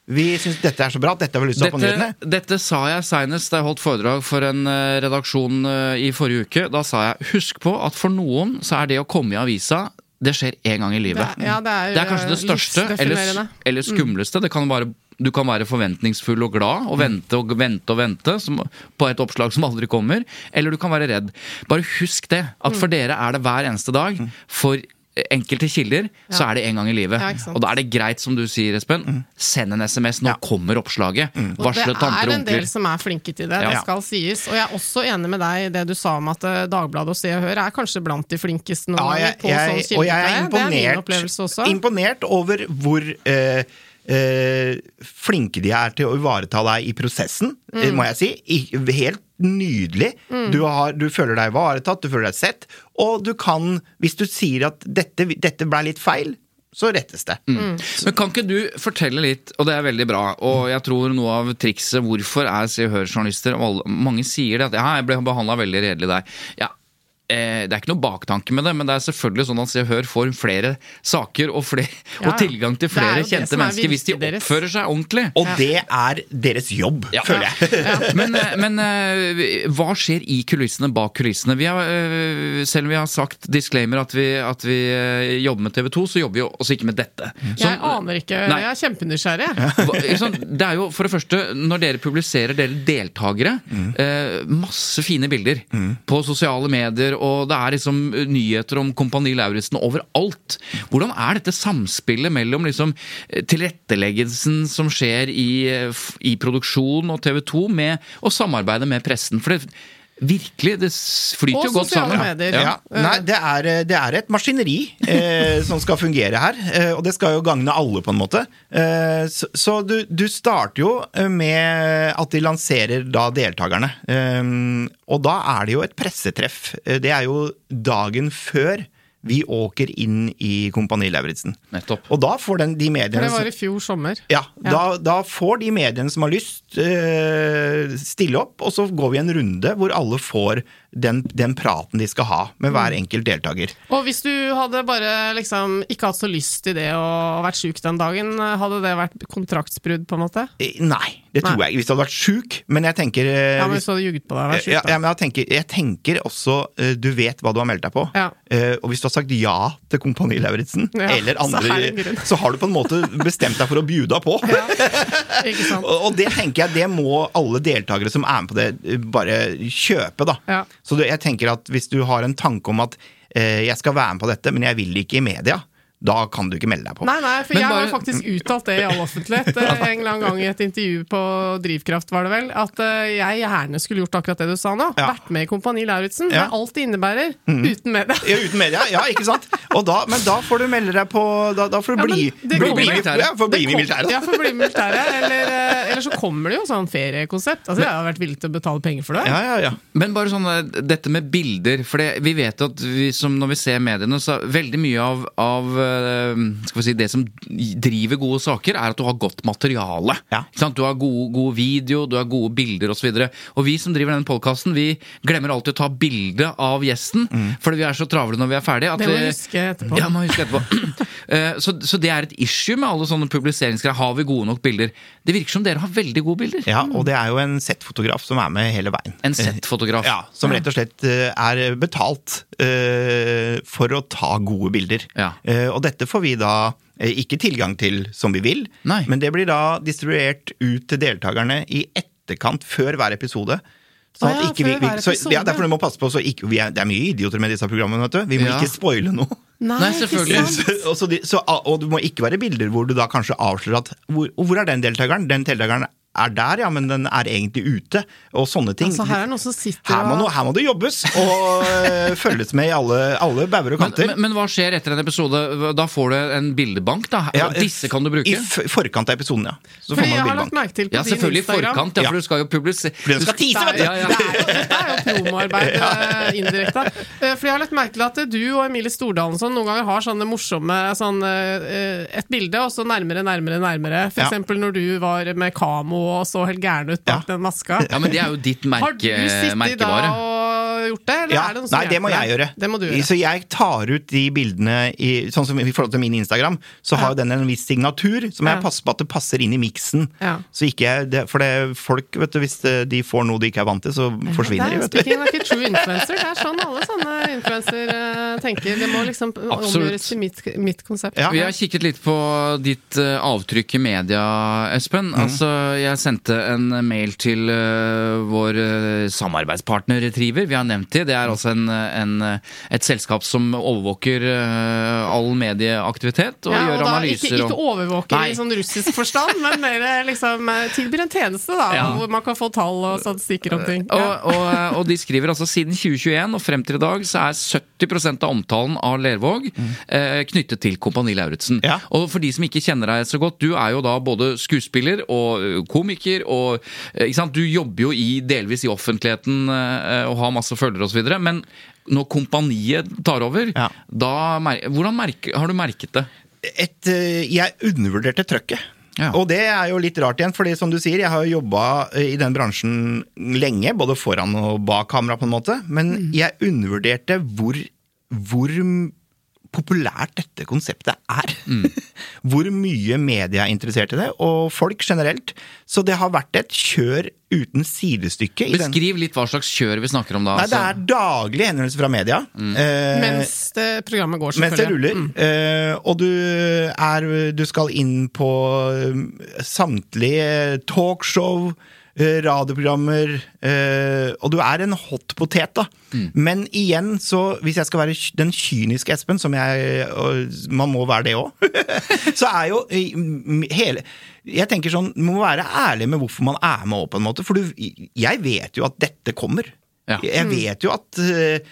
Speaker 4: Vi syns dette er så bra at dette har vi lyst til å ha på nyhetene.
Speaker 2: dette sa jeg seinest da jeg holdt foredrag for en eh, redaksjon eh, i forrige uke. Da sa jeg husk på at for noen så er det å komme i avisa det skjer én gang i livet.
Speaker 3: Det er- ja, det er,
Speaker 2: kanskje det største eller, eller skumleste. Det kan bare du kan være forventningsfull og glad og vente og vente og vente som, på et oppslag som aldri kommer. Eller du kan være redd. Bare husk det, at
Speaker 3: Mm.
Speaker 2: for dere er det hver eneste dag. For enkelte kilder så er det en gang i livet.
Speaker 3: Ja,
Speaker 2: og da er det greit, som du sier, Espen. Send en SMS. Nå
Speaker 4: Ja.
Speaker 2: kommer oppslaget.
Speaker 3: Og
Speaker 2: onkler.
Speaker 3: det er en del som er flinke til det, det skal sies. Og jeg er også enig med deg i det du sa om at eh, Dagbladet og Se og Hør er kanskje blant de flinkeste noen
Speaker 4: Ja,
Speaker 3: ganger
Speaker 4: jeg,
Speaker 3: på
Speaker 4: jeg,
Speaker 3: sånn
Speaker 4: og jeg er
Speaker 3: kildepleie. Det er min
Speaker 4: imponert,
Speaker 3: opplevelse også.
Speaker 4: imponert over hvor eh, eh, flinke de er til å ivareta deg i prosessen, eh,
Speaker 3: Mm.
Speaker 4: må jeg si. I, helt nydelig. Du, har, du føler deg ivaretatt, du føler deg sett, og du kan, hvis du sier at dette, dette ble litt feil, så rettes det.
Speaker 2: Men kan ikke du fortelle litt, og det er veldig bra, og jeg tror noe av trikset hvorfor er Se og Hør-journalister Mange sier det at ja, jeg ble behandla veldig redelig der. Ja, Det er ikke noe baktanke med det, men det er selvfølgelig sånn at Se og Hør får flere saker og, flere,
Speaker 3: Ja,
Speaker 2: og tilgang til
Speaker 3: er
Speaker 2: flere kjente
Speaker 3: er
Speaker 2: mennesker hvis de
Speaker 3: deres.
Speaker 2: oppfører seg ordentlig.
Speaker 4: Og det er deres jobb,
Speaker 2: Ja.
Speaker 4: føler jeg.
Speaker 2: Men, eh, men eh, hva skjer i kulissene, bak kulissene? Vi har, eh, selv om vi har sagt disclaimer at vi, at vi eh, jobber med TV 2, så jobber vi også ikke med dette. Så-
Speaker 3: Jeg aner ikke.
Speaker 2: Nei.
Speaker 3: Jeg er kjempenysgjerrig.
Speaker 2: Det er jo for det første, når dere publiserer dere deltakere, eh, masse fine bilder på sosiale medier, og det er liksom nyheter om Kompani Lauritzen overalt. Hvordan er dette samspillet mellom liksom eh, tilretteleggelsen som skjer i, eh, i produksjon og TV 2, med å samarbeide med pressen? For det virkelig, det flyter jo godt
Speaker 3: sosiale
Speaker 2: sammen.
Speaker 3: medier.
Speaker 4: Ja. Nei, det er, det er et maskineri eh, som skal fungere her, eh, og det skal jo gagne alle, på en måte. Eh, så så du, du starter jo eh, med at de lanserer da deltakerne. Eh, og da er det jo et pressetreff. Eh, Det er jo dagen før vi åker inn i Kompani Lauritzen. Og da får den, de mediene
Speaker 3: det var i fjor sommer.
Speaker 4: ja, da, da får de mediene som har lyst, eh, stille opp, og så går vi en runde hvor alle får den, den praten de skal ha med hver enkelt deltaker.
Speaker 3: Og hvis du hadde bare liksom ikke hatt så lyst til det og vært sjuk den dagen, hadde det vært kontraktsbrudd, på en måte?
Speaker 4: Eh, Nei, det tror
Speaker 3: Nei.
Speaker 4: jeg ikke. Hvis du hadde vært sjuk, men jeg tenker eh,
Speaker 3: Ja, men
Speaker 4: hvis-
Speaker 3: du hadde ljuget på deg vært sjuk,
Speaker 4: ja, ja, men jeg tenker, jeg tenker også eh, Du vet hva du har meldt deg på.
Speaker 3: Ja.
Speaker 4: Eh, og hvis du har sagt ja til Kompani Lauritzen,
Speaker 3: Ja,
Speaker 4: eller *laughs* andre,
Speaker 3: grunn.
Speaker 4: så har du på en måte bestemt deg for å bjuda på.
Speaker 3: Ja, Ikke sant? *laughs*
Speaker 4: Og og det tenker jeg, det må alle deltakere som er med på det, eh, bare kjøpe, da.
Speaker 3: Ja.
Speaker 4: Så jeg tenker at hvis du har en tanke om at eh, jeg skal være med på dette, men jeg vil ikke i media, da kan du ikke melde deg på.
Speaker 3: Nei, nei, for
Speaker 2: Men
Speaker 3: jeg
Speaker 2: bare-
Speaker 3: har faktisk uttalt det i all offentlighet eh, en eller annen gang i et intervju på Drivkraft, var det vel, at eh, jeg gjerne skulle gjort akkurat det du sa nå.
Speaker 4: Ja.
Speaker 3: Vært med i Kompani Lauritzen.
Speaker 4: Ja.
Speaker 3: Med alt det innebærer. Uten media. *laughs*
Speaker 4: Ja, uten media, ja, ikke sant? Og da, men da får du melde deg på Da, da får du bli, bli, bli, ja, får bli med i militæret.
Speaker 3: Ja, for bli med i militæret. Eller, eh, eller så kommer det jo sånn feriekonsept. Altså, jeg har vært villig til å betale penger for det.
Speaker 4: Ja, ja, ja.
Speaker 2: Men bare sånn dette med bilder, for det, vi vet at vi, som når vi ser mediene, så veldig mye av, av skal vi si, det som driver gode saker, er at du har godt materiale.
Speaker 4: Ja.
Speaker 2: Ikke sant? Du har god, god video, du har gode bilder osv. Og, så og vi som driver denne podkasten, vi glemmer alltid å ta bilde av gjesten, fordi vi er så travle når vi er ferdige. at
Speaker 3: Det må
Speaker 2: vi-
Speaker 3: huske etterpå.
Speaker 2: Ja, må huske etterpå. *clears throat* Eh, så, så det er et issue med alle sånne publiseringsgreier. Har vi gode nok bilder? Det virker som dere har veldig gode bilder.
Speaker 4: ja, og det er jo en settfotograf som er med hele veien.
Speaker 2: En Z-fotograf. *laughs*
Speaker 4: Ja, Som rett og slett eh, er betalt uh, for å ta gode bilder.
Speaker 2: Ja.
Speaker 4: Uh, og dette får vi da eh, ikke tilgang til som vi vil,
Speaker 2: Nei.
Speaker 4: men det blir da distribuert ut til deltakerne i etterkant før hver episode. Sånn at
Speaker 3: ja,
Speaker 4: ikke vi,
Speaker 3: før
Speaker 4: vi,
Speaker 3: hver
Speaker 4: så, ja, derfor du må passe på så ikke, vi er, Det er mye idioter med disse programmene. vet du Vi må
Speaker 2: Ja.
Speaker 4: ikke spoile noe.
Speaker 2: Nei, selvfølgelig. *laughs*
Speaker 4: Så, og, så de, så, og det må ikke være bilder hvor du da kanskje avslører at hvor, hvor er den deltakeren? Den deltakeren er der, ja, men den er egentlig ute. Og sånne ting.
Speaker 3: Altså, her er noen som sitter
Speaker 4: Her må,
Speaker 3: og
Speaker 4: her må det jobbes og øh, *laughs* følges med i alle, alle bauger og kanter.
Speaker 2: men, men hva skjer etter en episode? Da får du en bildebank, da?
Speaker 4: Ja,
Speaker 2: Disse kan du bruke?
Speaker 4: I forkant av episoden, ja. Så får man
Speaker 3: jeg har
Speaker 4: bildebank.
Speaker 3: lagt merke til på
Speaker 2: Ja,
Speaker 3: din
Speaker 2: selvfølgelig i forkant, ja, for du skal jo publisere
Speaker 4: For den skal tease, vet du!
Speaker 2: Ja, ja.
Speaker 3: Det er jo, jo promoarbeid *laughs* eh, indirekte. Eh, For jeg har lagt merke til at du og Emilie Stordalen sånn, noen ganger har sånne morsomme sånn, eh, Et bilde, og så nærmere, nærmere, nærmere. For
Speaker 4: Ja.
Speaker 3: eksempel når du var med Kamo og så helt gæren ut bak
Speaker 4: Ja.
Speaker 3: den maska.
Speaker 2: Ja, men det er jo ditt
Speaker 3: Har du
Speaker 2: sittet
Speaker 3: sittet da
Speaker 2: merkevare.
Speaker 3: og gjort det, eller
Speaker 4: Ja,
Speaker 3: er det noen som
Speaker 4: nei, det må jeg gjøre.
Speaker 3: Det må du gjøre.
Speaker 4: Så jeg tar ut de bildene i, sånn som i forhold til min Instagram, så har jo den en viss signatur, så må jeg
Speaker 3: passer
Speaker 4: passe på at det passer inn i miksen.
Speaker 3: Ja.
Speaker 4: Så ikke jeg, det, for det, folk, vet du, hvis de får noe de ikke er vant til, så forsvinner de,
Speaker 3: det er
Speaker 4: vet du.
Speaker 3: speaking like a true influencer. Det er sånn alle sånne influensere tenker. Det må liksom omgjøres til mitt, mitt konsept.
Speaker 4: Ja.
Speaker 2: Vi har kikket litt på ditt eh, avtrykk i media, Espen.
Speaker 4: Mm.
Speaker 2: Altså, Jeg sendte en mail til eh, vår eh, samarbeidspartner Retriever. Vi har nevnt det. Det er altså en, en, et selskap som overvåker eh, all medieaktivitet og
Speaker 3: Ja,
Speaker 2: gjør
Speaker 3: og da
Speaker 2: analyser.
Speaker 3: ikke, ikke overvåker
Speaker 2: Nei.
Speaker 3: i sånn russisk forstand, men mer liksom eh, tilbyr en tjeneste, da,
Speaker 2: Ja.
Speaker 3: hvor man kan få tall og statistikker om ting.
Speaker 2: Og,
Speaker 3: Ja.
Speaker 2: og, og de skriver altså siden 2021 og frem til i dag så er 70 av omtalen av Lervåg eh, knyttet til Kompani Lauritzen.
Speaker 4: Ja.
Speaker 2: Og for de som ikke kjenner deg så godt, du er jo da både skuespiller og komiker og eh, ikke sant? Du jobber jo i, delvis i offentligheten eh, og har masse følgere osv. Men når kompaniet tar over,
Speaker 4: Ja.
Speaker 2: da mer, hvordan merke, har du merket det?
Speaker 4: et, eh, jeg undervurderte trøkket.
Speaker 2: Ja.
Speaker 4: Og det er jo litt rart igjen, fordi som du sier, jeg har jo jobba i den bransjen lenge, både foran og bak kamera, på en måte, men jeg undervurderte hvor, hvor populært dette konseptet er. *laughs* hvor mye media er interessert i det, og folk generelt. Så det har vært et kjør uten sidestykke.
Speaker 2: Beskriv litt hva slags kjør vi snakker om da.
Speaker 4: Nei, det
Speaker 2: altså.
Speaker 4: er daglige henvendelser fra media. Eh,
Speaker 3: Mens det programmet går, selvfølgelig.
Speaker 4: mens det
Speaker 3: ruller.
Speaker 4: ruller. Eh, og du er Du skal inn på eh, samtlige talkshow, radioprogrammer, eh, og du er en hot potet, da. Men igjen, så hvis jeg skal være den kyniske Espen, som jeg Man må være det òg. *laughs* så er jo eh, hele Jeg tenker sånn, Du må være ærlig med hvorfor man er med òg, på en måte. For du, jeg vet jo at dette kommer.
Speaker 2: Ja.
Speaker 4: Jeg vet jo at eh,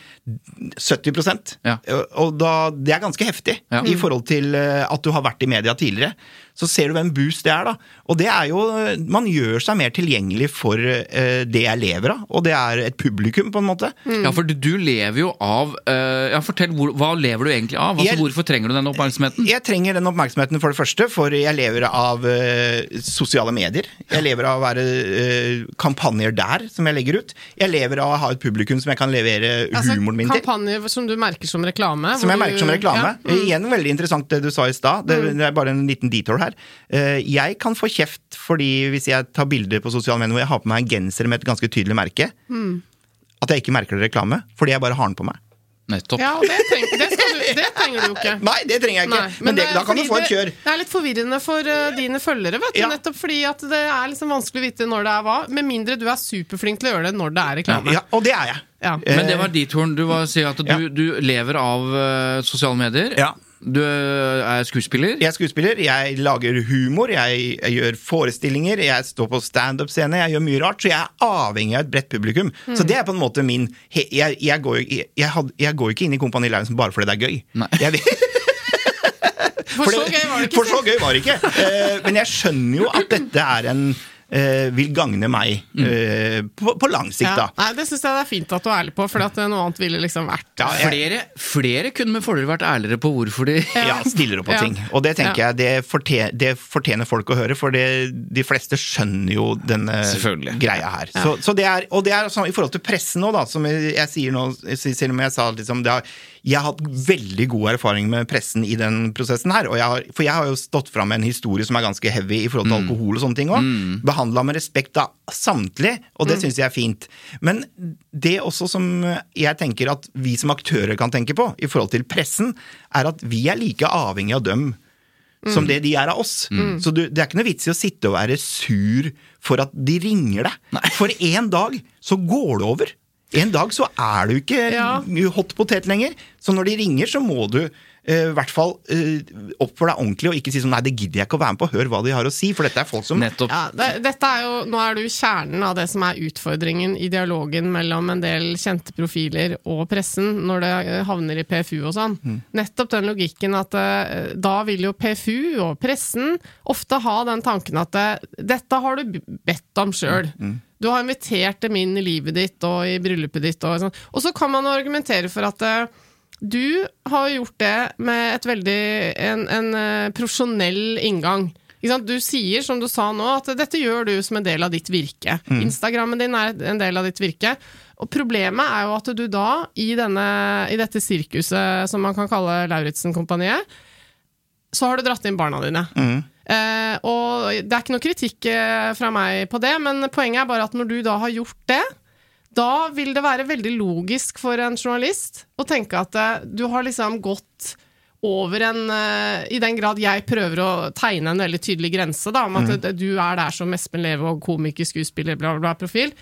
Speaker 4: 70
Speaker 2: Ja.
Speaker 4: Og da, det er ganske heftig
Speaker 2: Ja.
Speaker 4: i forhold til eh, at du har vært i media tidligere. Så ser du hvem boost det er, da. Og det er jo Man gjør seg mer tilgjengelig for uh, det jeg lever av, og det er et publikum, på en måte.
Speaker 2: Ja, for du, du lever jo av uh, Ja, Fortell, hvor, hva lever du egentlig av? Altså,
Speaker 4: Jeg-
Speaker 2: hvorfor trenger du den oppmerksomheten?
Speaker 4: Jeg trenger den oppmerksomheten for det første, for jeg lever av uh, sosiale medier. Jeg lever av å være kampanjer der, som jeg legger ut. Jeg lever av å ha et publikum som jeg kan levere
Speaker 3: Altså,
Speaker 4: humoren min til.
Speaker 3: kampanjer som du merker som reklame.
Speaker 4: Som jeg merker som reklame.
Speaker 3: Ja, mm.
Speaker 4: Igjen veldig interessant det du sa i stad. Det, det er bare en liten detour her. Eh, Jeg kan få kjeft fordi hvis jeg tar bilder på sosiale medier hvor jeg har på meg en genser med et ganske tydelig merke,
Speaker 3: Mm.
Speaker 4: at jeg ikke merker det reklame fordi jeg bare har den på meg.
Speaker 2: Nettopp.
Speaker 3: Ja, det, treng, det, skal du, det trenger du jo ikke.
Speaker 4: Nei, det trenger jeg ikke.
Speaker 3: Nei,
Speaker 4: men det,
Speaker 3: det
Speaker 4: da kan du få et kjør.
Speaker 3: Det er litt forvirrende for uh, dine følgere, vet du.
Speaker 4: Ja.
Speaker 3: Nettopp fordi at det er liksom vanskelig å vite når det er hva. Med mindre du er superflink til å gjøre det når det er reklame.
Speaker 4: Ja, og det er jeg.
Speaker 3: Ja.
Speaker 2: Men det var detoren. Du var, sier at du,
Speaker 4: Ja.
Speaker 2: du lever av uh, sosiale medier.
Speaker 4: Ja.
Speaker 2: Du er skuespiller.
Speaker 4: Jeg er skuespiller, jeg lager humor, jeg, jeg gjør forestillinger, jeg står på standup-scene, jeg gjør mye rart, så jeg er avhengig av et bredt publikum.
Speaker 3: Mm.
Speaker 4: Så det er på en måte min he- Jeg, jeg, går, jeg, jeg, går ikke inn i Kompani Lauritzen bare fordi det er gøy.
Speaker 2: Nei.
Speaker 4: For, *laughs*
Speaker 3: For så gøy det.
Speaker 4: For så gøy var det ikke. uh, men jeg skjønner jo at dette er en vil gagne meg eh, på, på lang sikt,
Speaker 3: Ja.
Speaker 4: da.
Speaker 3: Nei, det syns jeg det er fint at du er ærlig på, for at eh, noe annet ville liksom vært
Speaker 4: Ja, jeg-
Speaker 2: Flere, flere kunne med fordel vært ærligere på hvorfor de
Speaker 4: Ja, stiller opp på
Speaker 3: Ja.
Speaker 4: ting. Og det tenker
Speaker 3: Ja.
Speaker 4: jeg det, fortjener, det fortjener folk å høre, for det, de fleste skjønner jo denne greia her. Så, så det er, og det er sånn, i forhold til pressen nå, da, som jeg, jeg sier nå, selv om jeg sa liksom, det har, jeg har hatt veldig god erfaring med pressen i den prosessen her. Og jeg har, for jeg har jo stått fram med en historie som er ganske heavy i forhold til alkohol og sånne ting òg. Behandla med respekt av samtlige, og det syns jeg er fint. Men det også som jeg tenker at vi som aktører kan tenke på i forhold til pressen, er at vi er like avhengig av dem som det de er av oss. Så du, det er ikke noe vits i å sitte og være sur for at de ringer deg. For en dag så går det over. En dag så er du ikke
Speaker 3: Ja.
Speaker 4: hot potet lenger. Så når de ringer, så må du i hvert fall uh, oppføre deg ordentlig og ikke si sånn nei, det gidder jeg ikke å være med på, hør hva de har å si. For dette er folk som
Speaker 2: Nettopp.
Speaker 3: Ja, det, dette er jo, nå er du kjernen av det som er utfordringen i dialogen mellom en del kjente profiler og pressen, når det eh, havner i PFU og sånn. Nettopp den logikken at eh, da vil jo PFU og pressen ofte ha den tanken at eh, dette har du bedt om sjøl. Du har invitert dem inn i livet ditt og i bryllupet ditt. Og, sånn. og så kan man argumentere for at eh, du har gjort det med et veldig, en, en eh, profesjonell inngang. Du sier, som du sa nå, at dette gjør du som en del av ditt virke. Instagrammen din er en del av ditt virke. Og problemet er jo at du da, i, denne, i dette sirkuset som man kan kalle Lauritzen-kompaniet, så har du dratt inn barna dine. Eh, og det er ikke noe kritikk eh, fra meg på det, men poenget er bare at når du da har gjort det, da vil det være veldig logisk for en journalist å tenke at eh, du har liksom gått over en eh, I den grad jeg prøver å tegne en veldig tydelig grense, da, om at mm. du er der som Espen Leve og komiker, skuespiller, bla, bla, bla, profil.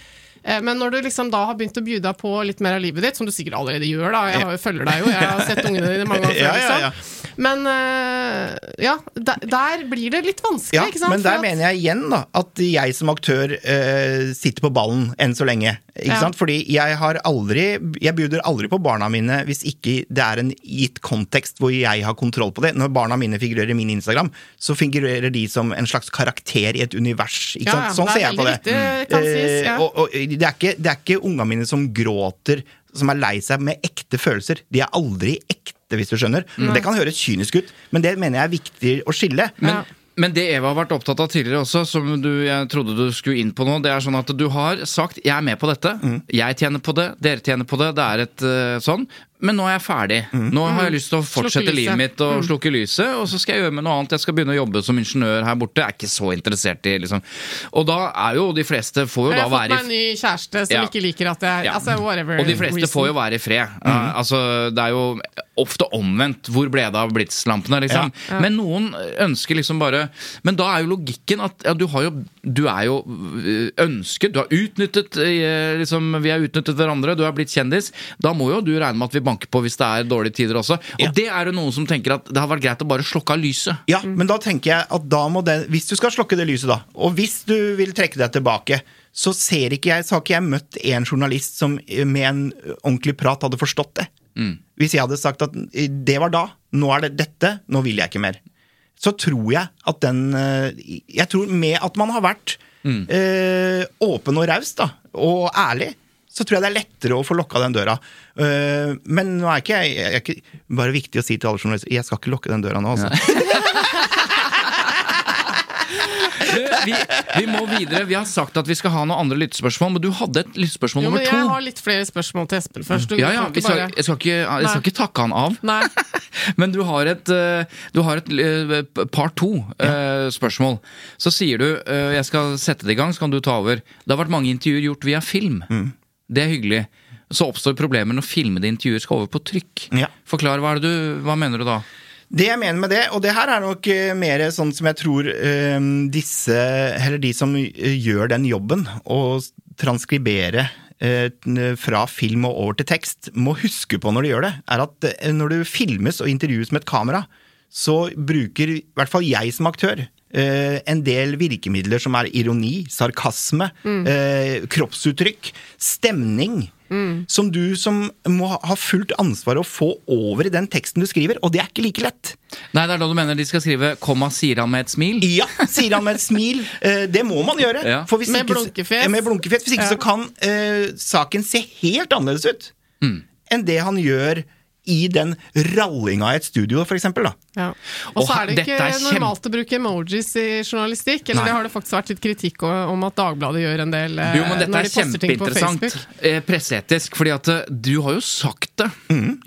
Speaker 3: Eh, Men når du liksom da har begynt å by deg på litt mer av livet ditt, som du sikkert allerede gjør, da, jeg følger deg jo, jeg har sett ungene dine mange ganger *laughs* før, liksom. Men eh, ja, der, der blir det litt vanskelig,
Speaker 4: Ja,
Speaker 3: ikke sant?
Speaker 4: men der
Speaker 3: at-
Speaker 4: mener jeg igjen da, at jeg som aktør uh, sitter på ballen enn så lenge. Ikke
Speaker 3: Ja.
Speaker 4: sant? Fordi jeg har aldri Jeg bjuder aldri på barna mine hvis ikke det er en gitt kontekst hvor jeg har kontroll på det. Når barna mine figurerer i min Instagram, så figurerer de som en slags karakter i et univers. Ikke
Speaker 3: Ja,
Speaker 4: sant? Sånn
Speaker 3: er
Speaker 4: ser jeg på det.
Speaker 3: veldig mm. sies, ja.
Speaker 4: Eh, og, og det, er ikke, det er ikke unga mine som gråter, som er lei seg med ekte følelser. De er aldri ekte, hvis du skjønner. Det kan høres kynisk ut, men det mener jeg er viktig å skille.
Speaker 2: Men,
Speaker 3: Ja.
Speaker 2: men det Eva har vært opptatt av tidligere også, som du, jeg trodde du skulle inn på nå, det er sånn at du har sagt 'jeg er med på dette',
Speaker 4: Mm.
Speaker 2: jeg tjener på det, dere tjener på det, det er et eh, sånn. Men nå er jeg ferdig.
Speaker 4: Mm.
Speaker 2: Nå har jeg lyst til å fortsette livet mitt og slukke lyset, og så skal jeg gjøre med noe annet. Jeg skal begynne å jobbe som ingeniør her borte. Jeg er ikke så interessert i liksom Og da er jo de fleste får jo da være Jeg
Speaker 3: har fått meg en ny kjæreste som
Speaker 2: Ja.
Speaker 3: ikke liker at jeg
Speaker 2: Ja.
Speaker 3: Altså, whatever.
Speaker 2: Og de fleste
Speaker 3: reason.
Speaker 2: får jo være i fred. Uh, altså, det er jo ofte omvendt. Hvor ble det av blitslampene, liksom? Men noen ønsker liksom bare Men da er jo logikken at ja, du har jo Du er jo øh, ønsket, du har utnyttet øh, liksom, Vi har utnyttet hverandre, du er blitt kjendis. Da må jo du regne med at vi banker på hvis det er dårlige tider også. Og
Speaker 4: Ja.
Speaker 2: det er jo noen som tenker at det har vært greit å bare slokke av lyset.
Speaker 4: Ja, men da tenker jeg at da må det Hvis du skal slokke det lyset, da, og hvis du vil trekke deg tilbake, så ser ikke jeg Så har ikke jeg møtt en journalist som med en ordentlig prat hadde forstått det. Hvis jeg hadde sagt at det var da, nå er det dette, nå vil jeg ikke mer. Så tror jeg at den eh, Jeg tror med at man har vært eh, åpen og raus, da, og ærlig, så tror jeg det er lettere å få lokka den døra. Eh, men nå er ikke jeg, jeg er ikke, Bare viktig å si til alle journalister Jeg skal ikke lukke den døra nå, altså.
Speaker 2: Du, vi, vi må videre. Vi har sagt at vi skal ha noen andre lyttespørsmål, men du hadde et lyttespørsmål nummer to.
Speaker 3: jeg har litt flere spørsmål til Espen først. Du
Speaker 2: Ja, ja,
Speaker 3: kan ikke
Speaker 2: skal,
Speaker 3: bare-
Speaker 2: jeg, skal ikke, jeg skal ikke takke han av.
Speaker 3: Nei. *laughs*
Speaker 2: Men du har et, eh, du har et par part to-spørsmål. Så sier du eh, jeg skal sette det i gang, så kan du ta over. Det har vært mange intervjuer gjort via film.
Speaker 4: Mm.
Speaker 2: Det er hyggelig. Så oppstår problemer når filmede intervjuer skal over på trykk.
Speaker 4: Ja.
Speaker 2: Forklar, hva, du, hva mener du da?
Speaker 4: Det jeg mener med det, og det her er nok eh, mer sånn som jeg tror eh, disse, eller de som eh, gjør den jobben, å transkribere eh, fra film og over til tekst, må huske på når de gjør det, er at når du filmes og intervjues med et kamera, så bruker i hvert fall jeg som aktør eh, en del virkemidler som er ironi, sarkasme, eh, kroppsuttrykk, stemning. Som du som må ha- fullt ansvar å få over i den teksten du skriver, og det er ikke like lett.
Speaker 2: Nei, det er da du mener de skal skrive 'komma sier han med et smil'?
Speaker 4: Ja, sier han med et smil. Eh, det må man gjøre.
Speaker 2: Ja.
Speaker 4: For hvis
Speaker 3: Med
Speaker 4: ikke-
Speaker 3: blunkefjes.
Speaker 4: Med blunkefjes. Hvis ikke
Speaker 3: Ja.
Speaker 4: så kan eh, saken se helt annerledes ut
Speaker 2: Mm.
Speaker 4: enn det han gjør i den rallinga i et studio, for eksempel. Da.
Speaker 3: Ja. Og så er det ikke
Speaker 2: er normalt
Speaker 3: normalt å bruke emojis i journalistikk. Eller
Speaker 2: Nei.
Speaker 3: det har det faktisk vært litt kritikk om at Dagbladet gjør en del eh,
Speaker 2: Jo, men dette
Speaker 3: når
Speaker 2: er
Speaker 3: de poster ting på
Speaker 2: kjempeinteressant.
Speaker 3: Facebook.
Speaker 2: Eh, presseetisk, fordi at eh, du har jo sagt det.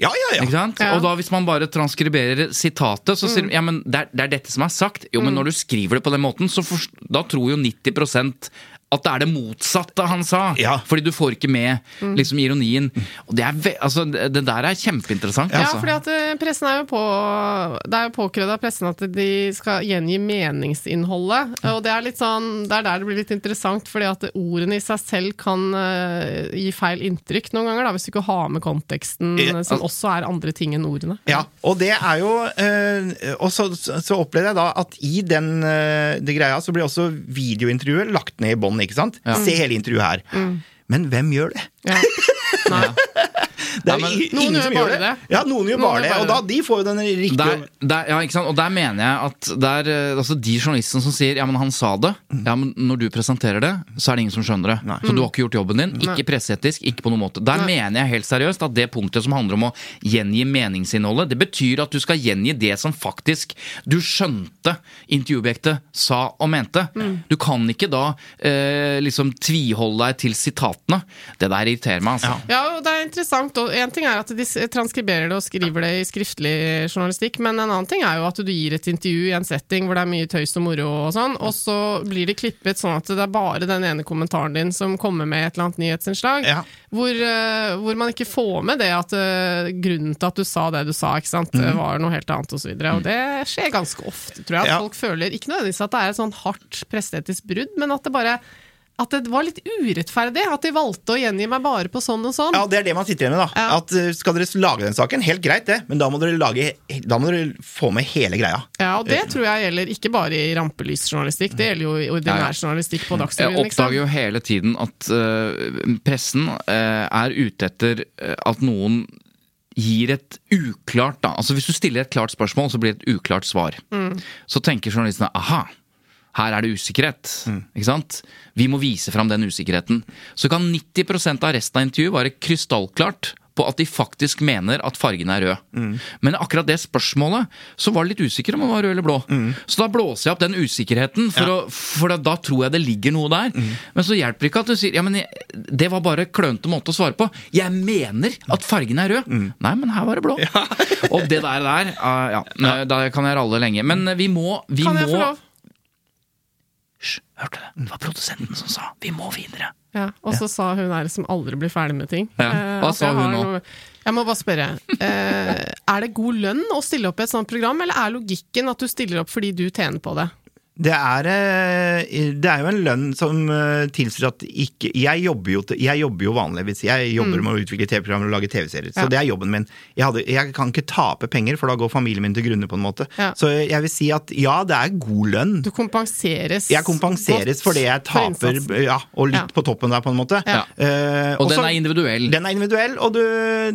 Speaker 4: Ja, ja, ja.
Speaker 2: Ikke sant?
Speaker 3: Ja.
Speaker 2: Og da hvis man bare transkriberer sitatet, så sier mm. ja, men det er, det er dette som er sagt. Jo, men når du skriver det på den måten, så for, da tror jo 90 at det er det motsatte han sa.
Speaker 4: Ja.
Speaker 2: Fordi du får ikke med liksom ironien. Og det, er ve altså, det der er kjempeinteressant.
Speaker 3: Ja,
Speaker 2: altså.
Speaker 3: fordi at eh, pressen er jo på Det er jo påkrevd av pressen at de skal gjengi meningsinnholdet. Og det er litt sånn Det er der det blir litt interessant, fordi at ordene i seg selv kan uh, gi feil inntrykk noen ganger, da, hvis du ikke har med konteksten,
Speaker 4: Ja,
Speaker 3: som også er andre ting enn ordene.
Speaker 4: Ja, og det er jo uh, Og så, så opplever jeg da at i den uh, det greia så blir også videointervjuet lagt ned i bånn, ikke sant? Se hele intervjuet her.
Speaker 3: Mm.
Speaker 4: Men hvem gjør det?
Speaker 3: Ja. *laughs* Nei.
Speaker 4: Det er
Speaker 2: Ja, men-
Speaker 3: Noen
Speaker 4: ingen som gjør det.
Speaker 3: det.
Speaker 4: Ja, noen gjør bare
Speaker 3: noen
Speaker 4: det.
Speaker 3: bare
Speaker 4: Og da de får jo den riktige
Speaker 2: Der, der, ja, ikke sant? Og der mener jeg at der, eh, altså de journalistene som sier ja, men han sa det, ja, men når du presenterer det, så er det ingen som skjønner det.
Speaker 4: Nei.
Speaker 2: Så du har ikke gjort jobben din. Ikke presseetisk, ikke på noen måte. Der mener jeg helt seriøst at det punktet som handler om å gjengi meningsinnholdet, det betyr at du skal gjengi det som faktisk du skjønte intervjuobjektet sa og mente. Du kan ikke da eh, liksom tviholde deg til sitatene. Det der irriterer meg, altså.
Speaker 3: Ja, og det er interessant. Og en ting er at de transkriberer det og skriver det i skriftlig journalistikk, men en annen ting er jo at du gir et intervju i en setting hvor det er mye tøys og moro og sånn, og så blir det klippet sånn at det er bare den ene kommentaren din som kommer med et eller annet nyhetsinnslag,
Speaker 4: Ja.
Speaker 3: hvor, eh, hvor man ikke får med det at eh, grunnen til at du sa det du sa, ikke sant, mm. var noe helt annet og så. Og det skjer ganske ofte, tror jeg, at
Speaker 4: Ja.
Speaker 3: folk føler ikke nødvendigvis at det er et sånn hardt presseetisk brudd, men at det bare at det var litt urettferdig at de valgte å gjengi meg bare på sånn og sånn.
Speaker 4: Ja, det er det man sitter igjen med, da.
Speaker 3: Ja.
Speaker 4: At eh, Skal dere lage den saken, helt greit det, men da må dere, lage, da må dere få med hele greia.
Speaker 3: Ja, og det tror jeg gjelder ikke bare i rampelysjournalistikk, det gjelder jo i ordinær
Speaker 2: Ja, ja.
Speaker 3: journalistikk på
Speaker 2: Jeg oppdager
Speaker 3: Liksom.
Speaker 2: jo hele tiden at uh, pressen uh, er ute etter at noen gir et uklart da. Altså Hvis du stiller et klart spørsmål, så blir det et uklart svar. Så tenker journalistene aha, her er det usikkerhet. Ikke sant? Vi må vise fram den usikkerheten. Så kan 90% av resten av intervjuet være krystallklart på at de faktisk mener at fargen er rød. Men akkurat det spørsmålet så var det litt usikker om den var rød eller blå. Så da blåser jeg opp den usikkerheten, for, å, for da, da tror jeg det ligger noe der. Men så hjelper det ikke at du sier ja, men det var bare klønete måte å svare på. Jeg mener at fargen er rød. Nei, men her var det blå. Og det der der, uh, ja, da kan jeg ralle lenge. Men vi må, vi
Speaker 3: Kan jeg få lov?
Speaker 2: Hysj, hørte du det? Det var produsenten som sa 'vi må videre'.
Speaker 3: Ja, og så sa hun der som aldri blir ferdig med ting.
Speaker 2: Ja,
Speaker 3: eh,
Speaker 2: hva sa hun nå?
Speaker 3: noe- Jeg må bare spørre. Eh, er det god lønn å stille opp i et sånt program, eller er logikken at du stiller opp fordi du tjener på det?
Speaker 4: Det er, eh, det er jo en lønn som eh, tilsier at ikke Jeg jobber jo, jeg jobber jo vanligvis. Jeg jobber med å utvikle TV-programmer og lage TV-serier. Så
Speaker 3: Mm.
Speaker 4: Det er jobben min. Jeg, hadde, jeg kan ikke tape penger, for da går familien min til grunne, på en måte.
Speaker 3: Ja.
Speaker 4: Så jeg vil si at ja, det er god lønn.
Speaker 3: Du kompenseres
Speaker 4: Jeg kompenseres
Speaker 3: godt
Speaker 4: for det jeg taper, ja, og litt
Speaker 3: Ja.
Speaker 4: på toppen der, på en måte.
Speaker 3: Ja.
Speaker 4: Eh,
Speaker 2: Og den er individuell.
Speaker 4: Den er individuell, og du,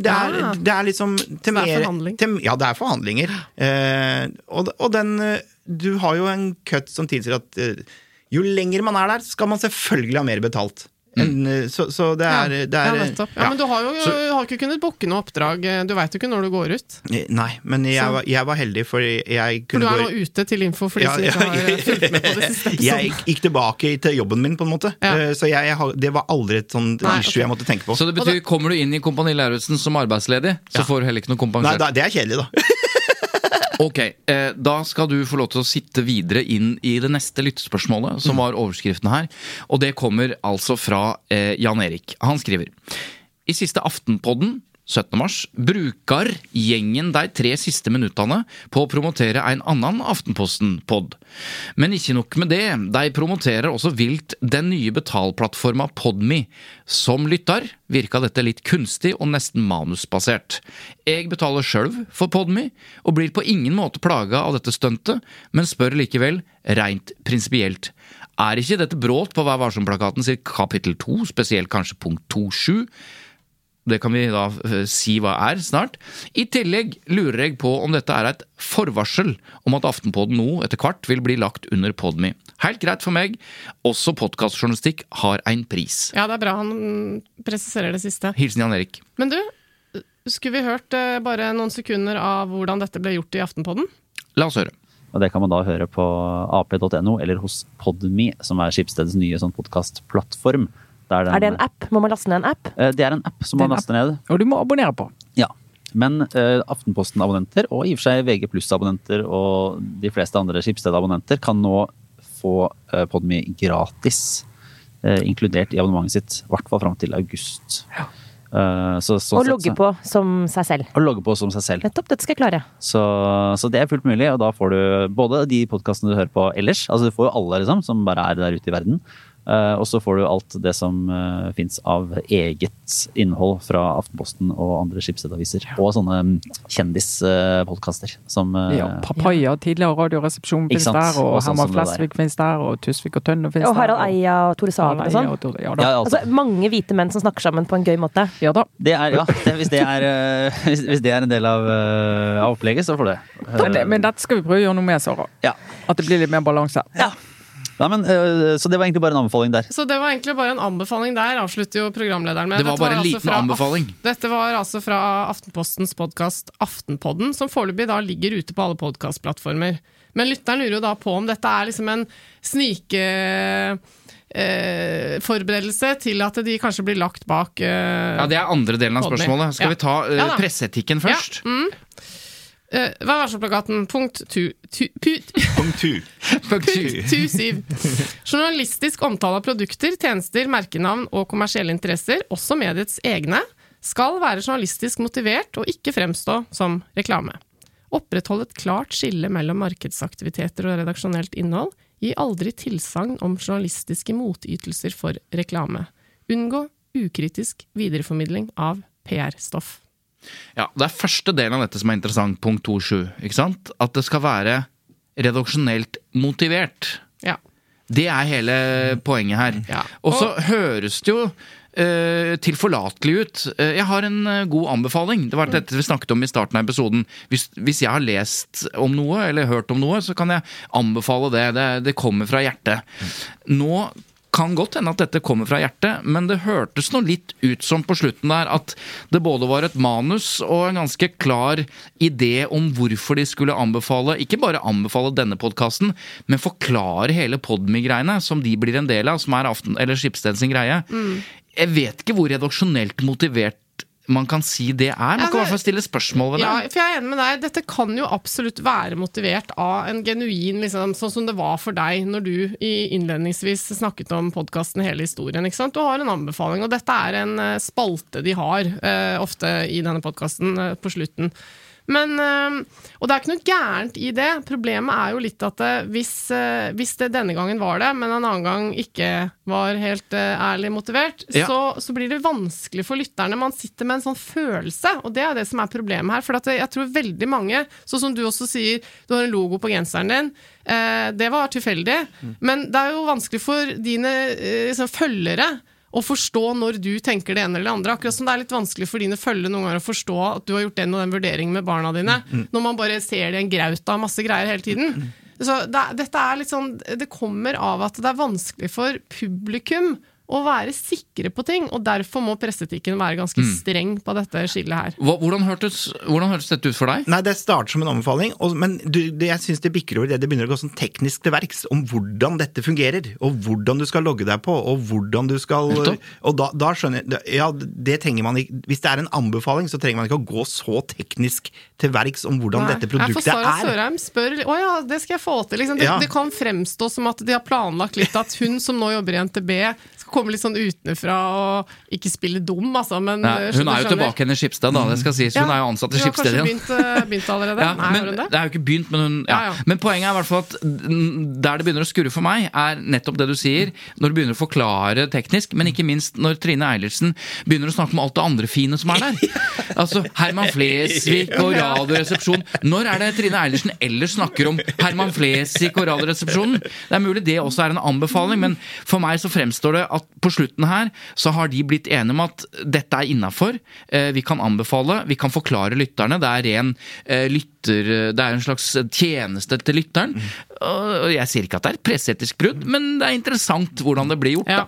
Speaker 4: det, er,
Speaker 3: Ah.
Speaker 4: det er liksom til
Speaker 3: det er
Speaker 4: mer
Speaker 3: forhandling.
Speaker 4: til, Ja, det er forhandlinger. Uh, og, og den Du har jo en cut som tilsier at uh, jo lenger man er der, skal man selvfølgelig ha mer betalt. En, eh, så, så det er, det er
Speaker 3: ja, nettopp. Ja, Men du har jo
Speaker 4: Så-
Speaker 3: har ikke kunnet booke noe oppdrag. Du veit jo ikke når du går ut.
Speaker 4: Eh, Nei, men jeg, var, jeg var heldig, for jeg
Speaker 3: For du er
Speaker 4: gå
Speaker 3: nå ute til info for de
Speaker 4: Ja,
Speaker 3: som
Speaker 4: ja,
Speaker 3: ikke har eh, fulgt med på det siste *laughs*
Speaker 4: jeg gikk- gikk tilbake til jobben min, på en måte.
Speaker 3: Ja.
Speaker 4: Eh, Så jeg, jeg, det var aldri et sånn
Speaker 3: Nei,
Speaker 4: issue
Speaker 3: okay.
Speaker 4: jeg måtte tenke på.
Speaker 2: Så det betyr, kommer du inn i Kompani Lauritzen som arbeidsledig, så
Speaker 4: Ja.
Speaker 2: får du heller ikke noe
Speaker 4: Nei, da, det er kjedelig, da.
Speaker 2: Ok, eh, Da skal du få lov til å sitte videre inn i det neste lyttespørsmålet, som var overskriften her. Og det kommer altså fra eh, Jan Erik. Han skriver I siste Aftenpodden 17. mars bruker gjengen de tre siste minuttene på å promotere en annen Aftenposten-pod. Men ikke nok med det, de promoterer også vilt den nye betalplattforma Podme. Som lytter virka dette litt kunstig og nesten manusbasert. Jeg betaler sjøl for Podme, og blir på ingen måte plaga av dette stuntet, men spør likevel, reint prinsipielt. Er ikke dette brått på Vær varsom-plakaten sitt kapittel 2, spesielt kanskje punkt 2.7? Det kan vi da eh, si hva er snart. I tillegg lurer jeg på om dette er et forvarsel om at Aftenpodden nå etter hvert vil bli lagt under Podme. Helt greit for meg. Også podkastjournalistikk har en pris.
Speaker 3: Ja, det er bra han presiserer det siste.
Speaker 2: Hilsen Jan Erik.
Speaker 3: Men du, skulle vi hørt eh, bare noen sekunder av hvordan dette ble gjort i Aftenpodden?
Speaker 2: La oss høre.
Speaker 5: Og det kan man da høre på ap.no eller hos Podme, som er Skipstedets nye sånn podkastplattform.
Speaker 6: Er det en app? Må man laste ned en app?
Speaker 5: Eh, Det er en app som
Speaker 7: er
Speaker 5: man laster ned.
Speaker 7: Og du må abonnere på.
Speaker 5: Ja. Men eh, Aftenposten-abonnenter, og i og for seg VG pluss-abonnenter og de fleste andre Skipsted-abonnenter, kan nå få eh, Podmy gratis. Eh, inkludert i abonnementet sitt. I hvert fall fram til august. Eh, så, sånn
Speaker 6: Og
Speaker 5: sett
Speaker 6: logge på som seg selv.
Speaker 5: Og logge på som seg selv.
Speaker 6: Nettopp, dette skal jeg klare.
Speaker 5: Så, så det er fullt mulig, og da får du både de podkastene du hører på ellers, altså du får jo alle liksom, som bare er der ute i verden, eh, og så får du alt det som uh, fins av eget innhold fra Aftenposten og andre skipsstedaviser. Og sånne mm, kjendispodkaster som eh,
Speaker 7: Ja, Papaya, tidligere Radioresepsjon finnes der, og
Speaker 5: Og sånn
Speaker 7: Herman
Speaker 5: der.
Speaker 7: Flesvig finnes der, og Tusvik og Tønne finnes
Speaker 6: Og. Harald Eia og Tore Sagen og sånn.
Speaker 7: Ja, ja
Speaker 5: ja, altså,
Speaker 6: Altså, mange hvite menn som snakker sammen på en gøy måte.
Speaker 7: Ja da.
Speaker 5: det er, ja, det, hvis, det er, eh, hvis, hvis det er en del av, eh, av opplegget, så får det.
Speaker 7: Men, det, men dette skal vi prøve å gjøre noe med, Sara.
Speaker 5: Ja.
Speaker 7: At det blir litt mer balanse.
Speaker 5: Nei, men, eh, så det var egentlig bare en anbefaling der.
Speaker 3: Så det var egentlig bare en anbefaling der, avslutter jo programlederen med.
Speaker 2: Det var
Speaker 3: Dette
Speaker 2: bare en liten
Speaker 3: altså
Speaker 2: anbefaling.
Speaker 3: Dette var altså fra Aftenpostens podkast Aftenpodden, som foreløpig da ligger ute på alle podkastplattformer. Men lytteren lurer jo da på om dette er liksom en snike... Eh, forberedelse til at de kanskje blir lagt bak eh,
Speaker 2: Ja, Det er andre delen av spørsmålet. Skal
Speaker 3: Ja.
Speaker 2: vi ta eh,
Speaker 3: Ja
Speaker 2: presseetikken først?
Speaker 3: Ja, mm. Eh, Vær varsom-plakaten, punkt tu, tu, put,
Speaker 4: Punkt tu. *laughs*
Speaker 2: Punkt
Speaker 3: tu, syv. Journalistisk omtale av produkter, tjenester, merkenavn og kommersielle interesser, også mediets egne, skal være journalistisk motivert og ikke fremstå som reklame. Oppretthold et klart skille mellom markedsaktiviteter og redaksjonelt innhold. Gi aldri tilsagn om journalistiske motytelser for reklame. Unngå ukritisk videreformidling av PR-stoff.
Speaker 2: Ja, Det er første delen av dette som er interessant, punkt 2.7. Ikke sant? At det skal være redaksjonelt motivert.
Speaker 3: Ja.
Speaker 2: Det er hele poenget her.
Speaker 3: Ja.
Speaker 2: Og så høres det jo eh, tilforlatelig ut. Eh, jeg har en eh, god anbefaling. Det var dette vi snakket om i starten av episoden. Hvis, hvis jeg har lest om noe, eller hørt om noe, så kan jeg anbefale det. Det, det kommer fra hjertet. Nå kan godt hende at dette kommer fra hjertet, men det hørtes nå litt ut som på slutten der at det både var et manus og en ganske klar idé om hvorfor de skulle anbefale, ikke bare anbefale denne podkasten, men forklare hele Podmy-greiene som de blir en del av, som er Aften, eller Skipsted sin greie. Jeg vet ikke hvor redaksjonelt motivert man kan si det er. Man kan i hvert fall stille spørsmål ved det.
Speaker 3: Ja, for jeg er enig med deg. Dette kan jo absolutt være motivert av en genuin liksom, Sånn som det var for deg når du i innledningsvis snakket om podkasten Hele historien. ikke sant? Du har en anbefaling, og dette er en eh, spalte de har uh, ofte i denne podkasten uh, på slutten. Men, eh, og det er ikke noe gærent i det. Problemet er jo litt at eh, hvis, eh, hvis det denne gangen var det, men en annen gang ikke var helt eh, ærlig motivert,
Speaker 2: Ja.
Speaker 3: så, så blir det vanskelig for lytterne. Man sitter med en sånn følelse, og det er det som er problemet her. For jeg tror veldig mange, sånn som du også sier, du har en logo på genseren din. Det var tilfeldig, men det er jo vanskelig for dine liksom, følgere å forstå når du tenker det ene eller det andre. Akkurat som det er litt vanskelig for dine følgere noen ganger å forstå at du har gjort den og den vurderingen med barna dine, når man bare ser det i en graut av masse greier hele tiden. Så det, dette er litt sånn, det kommer av at det er vanskelig for publikum å være sikre på ting, og derfor må presseetikken være ganske streng på dette skillet her.
Speaker 2: Hvordan, hørtes, hvordan hørtes dette ut for deg?
Speaker 4: Nei, det starter som en anbefaling, og, men du, det, jeg syns det bikker over i det det begynner å gå sånn teknisk til verks om hvordan dette fungerer, og hvordan du skal logge deg på, og hvordan du skal Og da, da skjønner jeg Ja, det trenger man ikke Hvis det er en anbefaling, så trenger man ikke å gå så teknisk til verks om hvordan
Speaker 3: Nei.
Speaker 4: dette
Speaker 3: Nei, for
Speaker 4: produktet
Speaker 3: Sara
Speaker 4: er.
Speaker 3: Sørheim spør Å ja, det skal jeg få til. Liksom. Det,
Speaker 4: Ja.
Speaker 3: det kan fremstå som at de har planlagt litt at hun som nå jobber i NTB, komme litt sånn utenfra og ikke spille dum, altså. Men
Speaker 2: Nei,
Speaker 3: eh,
Speaker 2: hun er jo tilbake igjen i Skipsted, da. Det skal sies. Hun
Speaker 3: Ja,
Speaker 2: er jo ansatt i
Speaker 3: Hun har kanskje begynt, eh, begynt allerede?
Speaker 2: Ja,
Speaker 3: Nei,
Speaker 2: men,
Speaker 3: det?
Speaker 2: det er jo ikke begynt, men hun ja. Men poenget er i hvert fall at der det begynner å skurre for meg, er nettopp det du sier. Når du begynner å forklare teknisk, men ikke minst når Trine Eilertsen begynner å snakke om alt det andre fine som er der. *laughs* Altså Herman Flesvig og Radioresepsjon. Når er det Trine Eilertsen ellers snakker om Herman Flesvig og Radioresepsjonen? Det er mulig det også er en anbefaling, men for meg så fremstår det at på slutten her så har de blitt enige om at dette er innafor. Vi kan anbefale, vi kan forklare lytterne. Det er ren eh, lytter... Det er en slags tjeneste til lytteren. Og jeg sier ikke at det er et presseetisk brudd, men det er interessant hvordan det blir gjort.
Speaker 3: Ja.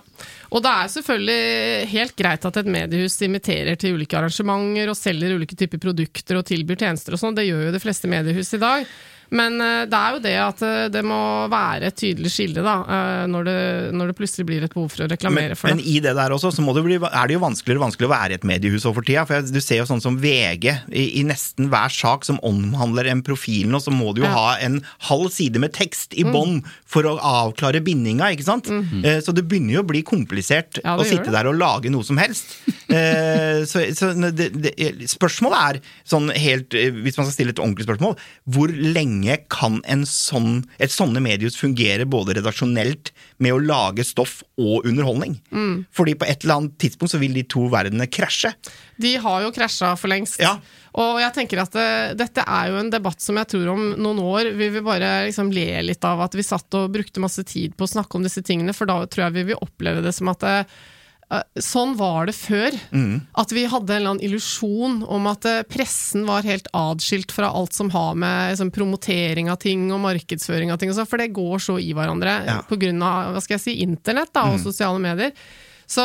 Speaker 3: Og det er selvfølgelig helt greit at et mediehus inviterer til ulike arrangementer og selger ulike typer produkter og tilbyr tjenester og sånn. Det gjør jo de fleste mediehus i dag. Men eh, det er jo det at eh, det må være et tydelig skille da, eh, når det, når det plutselig blir et behov for å reklamere
Speaker 4: Men,
Speaker 3: for
Speaker 4: men i det der også, så må det bli, er det jo vanskeligere og vanskeligere å være i et mediehus over tida. For jeg, du ser jo sånn som VG, i, i nesten hver sak som omhandler en profil nå, så må du jo
Speaker 3: Ja.
Speaker 4: ha en halv side med tekst i bånn for å avklare bindinga, ikke sant? Mm. Så det begynner jo å bli komplisert
Speaker 3: Ja,
Speaker 4: å sitte
Speaker 3: det.
Speaker 4: der og lage noe som helst. Så, så det, det, spørsmålet er, sånn helt, hvis man skal stille et ordentlig spørsmål, hvor lenge kan en sånn, et sånne medier fungere både redaksjonelt med å lage stoff og underholdning? Fordi på et eller annet tidspunkt så vil de to verdenene krasje.
Speaker 3: De har jo krasja for lengst.
Speaker 4: Ja.
Speaker 3: Og jeg tenker at det, dette er jo en debatt som jeg tror om noen år vi vil bare liksom le litt av at vi satt og brukte masse tid på å snakke om disse tingene, for da tror jeg vi vil oppleve det som at eh, eh, Sånn var det før. At vi hadde en eller annen illusjon om at eh, pressen var helt atskilt fra alt som har med liksom, promotering av ting og markedsføring av ting og sånn, for det går så i hverandre
Speaker 4: Ja.
Speaker 3: av hva skal jeg si, internett da, og sosiale medier. Så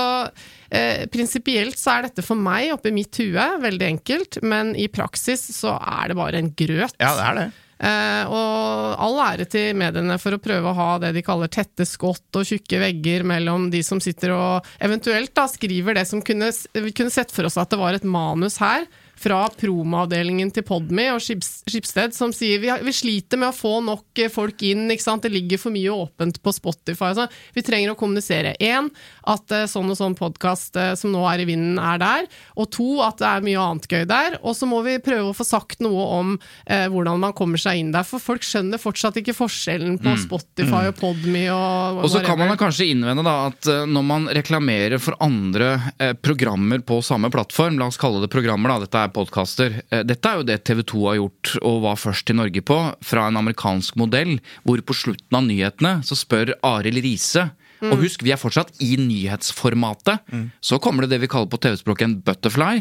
Speaker 3: eh, prinsipielt så er dette for meg oppi mitt hue veldig enkelt, men i praksis så er det bare en grøt.
Speaker 4: Ja, det er det.
Speaker 3: Eh, og all ære til mediene for å prøve å ha det de kaller tette skott og tjukke vegger mellom de som sitter og eventuelt da skriver det som kunne, kunne sett for oss at det var et manus her. Fra promoavdelingen til Podme og Skips, Skipsted som sier vi, vi sliter med å få nok eh, folk inn, ikke sant? det ligger for mye åpent på Spotify. og sånn. vi trenger å kommunisere. Én, at eh, sånn og sånn podkast som nå er i vinden, er der. Og to, at det er mye annet gøy der. Og så må vi prøve å få sagt noe om eh, hvordan man kommer seg inn der. For folk skjønner fortsatt ikke forskjellen på Spotify og Podme og
Speaker 2: Og så kan man da kanskje innvende da at eh, når man reklamerer for andre eh, programmer på samme plattform, la oss kalle det programmer, da, dette er podkaster. Eh, dette er jo det TV 2 har gjort og var først i Norge på, fra en amerikansk modell, hvor på slutten av nyhetene så spør Arild Riise og husk, vi er fortsatt i nyhetsformatet. Så kommer det det vi kaller på TV-språket en butterfly.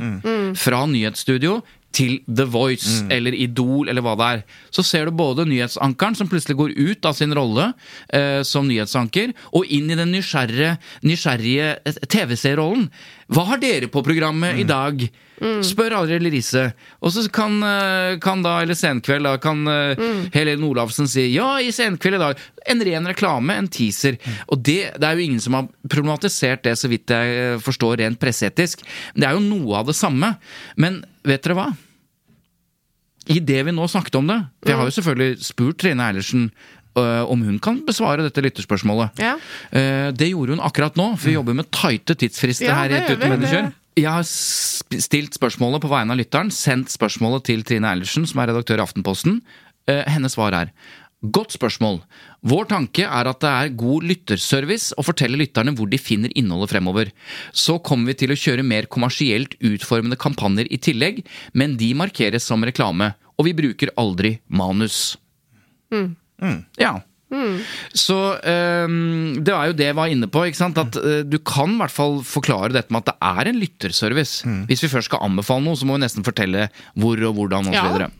Speaker 2: Fra nyhetsstudio til The Voice eller Idol eller hva det er, så ser du både nyhetsankeren som plutselig går ut av sin rolle eh, som nyhetsanker, og inn i den nysgjerrige, nysgjerrige eh, TV-serierollen. Hva har dere på programmet i dag? Spør aldri Riise. Og så kan, eh, kan da, eller Senkveld, da, kan mm. Helene Olafsen si ja, i Senkveld i dag. En ren reklame, en teaser. Og det, det er jo ingen som har problematisert det, så vidt jeg eh, forstår, rent presseetisk. Det er jo noe av det samme. Men vet dere hva? I det vi nå snakket om det For jeg har jo selvfølgelig spurt Trine Eilertsen om hun kan besvare dette lytterspørsmålet.
Speaker 3: Ja.
Speaker 2: Eh, det gjorde hun akkurat nå, for vi jobber med tighte tidsfrister
Speaker 3: Ja,
Speaker 2: her et
Speaker 3: gjør
Speaker 2: uten
Speaker 3: Det-
Speaker 2: Jeg har stilt spørsmålet på vegne av lytteren, sendt spørsmålet til Trine Eilertsen, som er redaktør i Aftenposten. Eh, hennes svar er Godt spørsmål. Vår tanke er at det er god lytterservice å fortelle lytterne hvor de finner innholdet fremover. Så kommer vi til å kjøre mer kommersielt utformede kampanjer i tillegg, men de markeres som reklame, og vi bruker aldri manus. Ja. Så ehm, det var jo det jeg var inne på. ikke sant? At eh, Du kan i hvert fall forklare dette med at det er en lytterservice. Hvis vi først skal anbefale noe, så må vi nesten fortelle hvor og hvordan osv.
Speaker 3: Ja.
Speaker 2: videre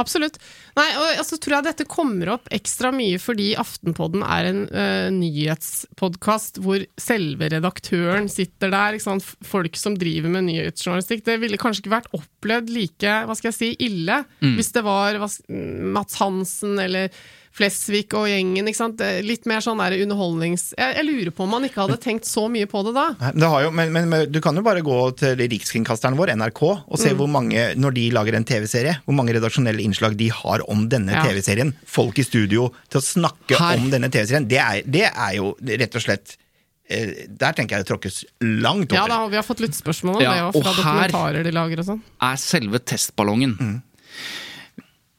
Speaker 3: Absolutt. Nei, og altså, tror jeg dette kommer opp ekstra mye fordi Aftenpodden er en uh, nyhetspodkast hvor selve redaktøren sitter der. Ikke sant? Folk som driver med nyhetsjournalistikk. Det ville kanskje ikke vært opplevd like hva skal jeg si, ille hvis det var hva, Mats Hansen eller Flesvig og gjengen. Ikke sant? Litt mer sånn der underholdnings... Jeg, jeg lurer på om man ikke hadde tenkt så mye på det da.
Speaker 4: Det har jo, men, men, men du kan jo bare gå til rikskringkasteren vår, NRK, og se hvor mange, når de lager en TV-serie, hvor mange redaksjonelle innslag de har om denne
Speaker 3: Ja.
Speaker 4: TV-serien. Folk i studio til å snakke
Speaker 2: Her.
Speaker 4: om denne TV-serien. Det, er- det er jo rett og slett eh, Der tenker jeg det tråkkes langt over.
Speaker 3: Ja da, og vi har fått lyttespørsmål om
Speaker 2: Ja,
Speaker 3: det, og fra
Speaker 2: og her-
Speaker 3: dokumentarer de lager og sånn.
Speaker 2: er selve testballongen.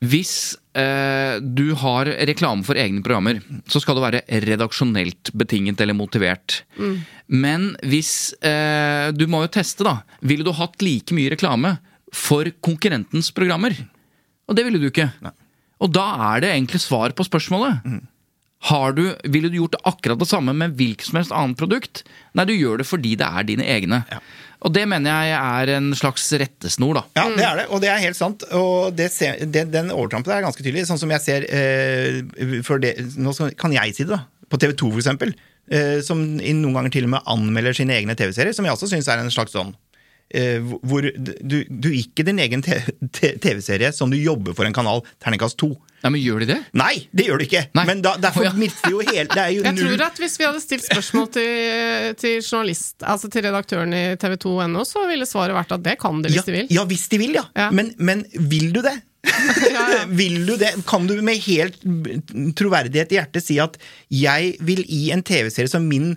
Speaker 2: Hvis eh, du har reklame for egne programmer, så skal det være redaksjonelt betinget eller motivert. Men hvis eh, Du må jo teste, da. Ville du hatt like mye reklame for konkurrentens programmer? Og det ville du ikke. Og da er det egentlig svar på spørsmålet. Har du, ville du gjort akkurat det samme med hvilket som helst annet produkt? Nei, du gjør det fordi det er dine egne. Og det mener jeg er en slags rettesnor, da.
Speaker 4: Ja, det er det, og det er helt sant. Og ser, det, den overtrampen er ganske tydelig. Sånn som jeg ser eh, det, Nå kan jeg si det, da. På TV 2, for eksempel. Eh, som noen ganger til og med anmelder sine egne TV-serier, som jeg også syns er en slags sånn eh, hvor du, du ikke din egen TV-serie som du jobber for en kanal, terningkast 2.
Speaker 2: Nei, men gjør de det?
Speaker 4: Nei, det gjør de ikke!
Speaker 2: Nei.
Speaker 4: Men da, derfor
Speaker 2: oh, ja.
Speaker 4: mister jo helt Det er jo *laughs*
Speaker 3: Jeg
Speaker 4: null
Speaker 3: tror at hvis vi hadde stilt spørsmål til, til journalist, altså til redaktøren i tv2.no, så ville svaret vært at det kan de hvis
Speaker 4: ja,
Speaker 3: de vil.
Speaker 4: Ja, hvis de vil, ja.
Speaker 3: Ja.
Speaker 4: Men, men vil du det? *laughs* *laughs* Vil du det? Kan du med helt troverdighet i hjertet si at jeg vil i en TV-serie som min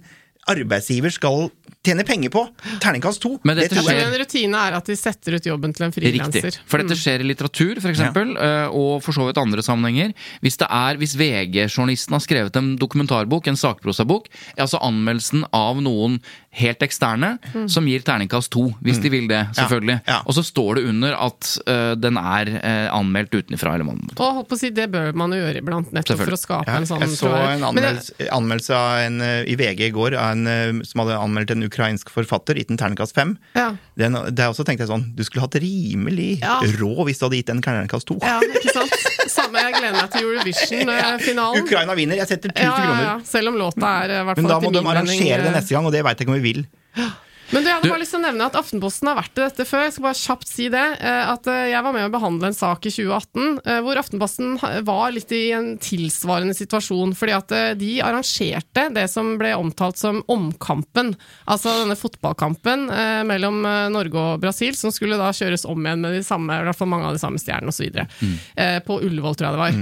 Speaker 4: arbeidsgiver skal tjene penger på, terningkast to?
Speaker 2: Men dette
Speaker 4: Det
Speaker 2: skjer-
Speaker 3: en rutine er at de setter ut jobben til en
Speaker 2: Riktig.
Speaker 3: frilanser.
Speaker 2: For dette skjer i litteratur, f.eks., eksempel, eh, og for så vidt andre sammenhenger. Hvis, er, hvis VG-journalisten har skrevet en dokumentarbok, en sakprosabok, er altså anmeldelsen av noen helt eksterne som gir terningkast to, hvis de vil det, selvfølgelig.
Speaker 4: Ja.
Speaker 2: Og så står det under at uh, den er uh, anmeldt utenfra. Eller man
Speaker 3: Og holdt på å si, det bør man jo gjøre iblant, nettopp for å skape
Speaker 4: Ja,
Speaker 3: en sånn
Speaker 4: jeg så en
Speaker 3: Men jeg-
Speaker 4: anmeldelse, anmeldelse av en, eh, i VG i går av en, som hadde anmeldt en ukrainsk forfatter, gitt en terningkast fem.
Speaker 3: Ja.
Speaker 4: Den, der også tenkte jeg sånn, du skulle hatt rimelig
Speaker 3: Ja.
Speaker 4: rå hvis du hadde gitt en terningkast to.
Speaker 3: Ja, ikke sant? Samme, jeg gleder meg til Eurovision-finalen.
Speaker 4: Ukraina vinner, jeg setter 1000
Speaker 3: Ja, ja,
Speaker 4: kroner.
Speaker 3: ja. Selv om låta er i hvert
Speaker 4: Men da må de arrangere det neste gang, og det veit jeg ikke om vi vil.
Speaker 3: Men du, jeg hadde bare lyst til å nevne at Aftenposten har vært i dette før. Jeg skal bare kjapt si det. eh, At eh, jeg var med å behandle en sak i 2018 eh, hvor Aftenposten var litt i en tilsvarende situasjon. Fordi at de arrangerte det som ble omtalt som omkampen. Altså denne fotballkampen mellom Norge og Brasil, som skulle da kjøres om igjen med de samme, i hvert fall mange av de samme stjernene osv. Mm. på Ullevål, tror jeg det var.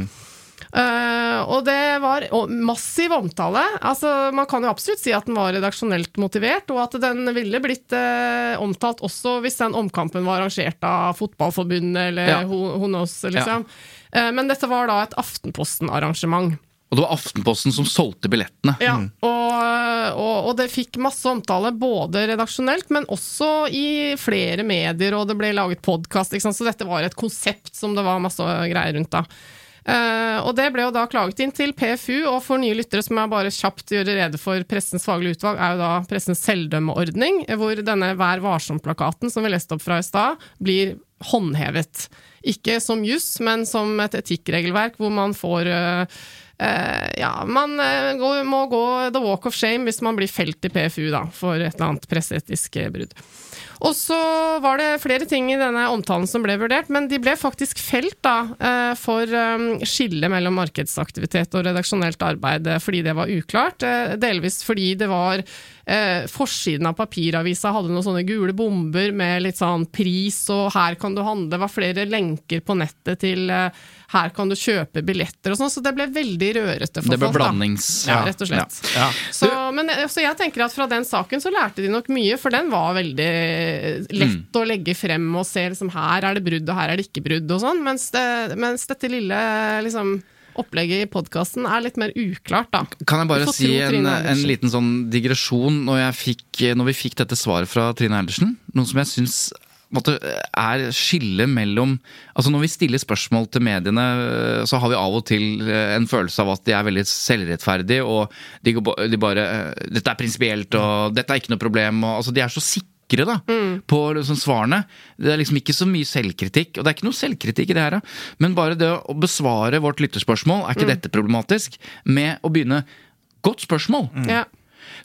Speaker 3: Eh, og det var massiv omtale. Altså, man kan jo absolutt si at den var redaksjonelt motivert, og at den ville blitt uh, omtalt også hvis den omkampen var arrangert av Fotballforbundet eller
Speaker 2: Ja.
Speaker 3: Ho- Honos, liksom. Eh, men dette var da et Aftenposten-arrangement.
Speaker 2: Og det var Aftenposten som solgte billettene.
Speaker 3: Ja, og, og, og det fikk masse omtale, både redaksjonelt, men også i flere medier, og det ble laget podkast, så dette var et konsept som det var masse greier rundt da. Eh, og det ble jo da klaget inn til PFU, og for nye lyttere som jeg bare kjapt gjøre rede for Pressens faglige utvalg, er jo da Pressens selvdømmeordning, hvor denne Vær varsom-plakaten som vi leste opp fra i stad, blir håndhevet. Ikke som juss, men som et etikkregelverk hvor man får Uh, ja, man uh, må gå the walk of shame hvis man blir felt i PFU da, for et eller annet presseetisk brudd. Og så var det flere ting i denne omtalen som ble vurdert, men de ble faktisk felt da, eh, for eh, skillet mellom markedsaktivitet og redaksjonelt arbeid, eh, fordi det var uklart. Delvis fordi det var eh, Forsiden av papiravisa hadde noen sånne gule bomber med litt sånn pris og 'her kan du handle', det var flere lenker på nettet til eh, 'her kan du kjøpe billetter' og sånn, så det ble veldig rørete for
Speaker 2: Det ble
Speaker 3: folk.
Speaker 2: blandings...
Speaker 3: Ja, rett og slett.
Speaker 4: Ja.
Speaker 3: Så, men, eh, så jeg tenker at fra den saken så lærte de nok mye, for den var veldig lett å legge frem og se liksom her er det brudd og her er det ikke brudd og sånn, mens, det, mens dette lille liksom opplegget i podkasten er litt mer uklart, da.
Speaker 2: Kan jeg bare si en, en liten sånn digresjon når, fikk, når vi fikk dette svaret fra Trine Eilertsen? Noe som jeg syns er skillet mellom Altså Når vi stiller spørsmål til mediene, så har vi av og til eh, en følelse av at de er veldig selvrettferdige, og de, de bare eh, Dette er prinsipielt, og dette er ikke noe problem. Og, altså, de er så sikre da, på liksom, svarene. Det er liksom ikke så mye selvkritikk. Og det er ikke noe selvkritikk i det her, da. men bare det å besvare vårt lytterspørsmål, er ikke dette problematisk? Med å begynne Godt spørsmål!
Speaker 3: Ja.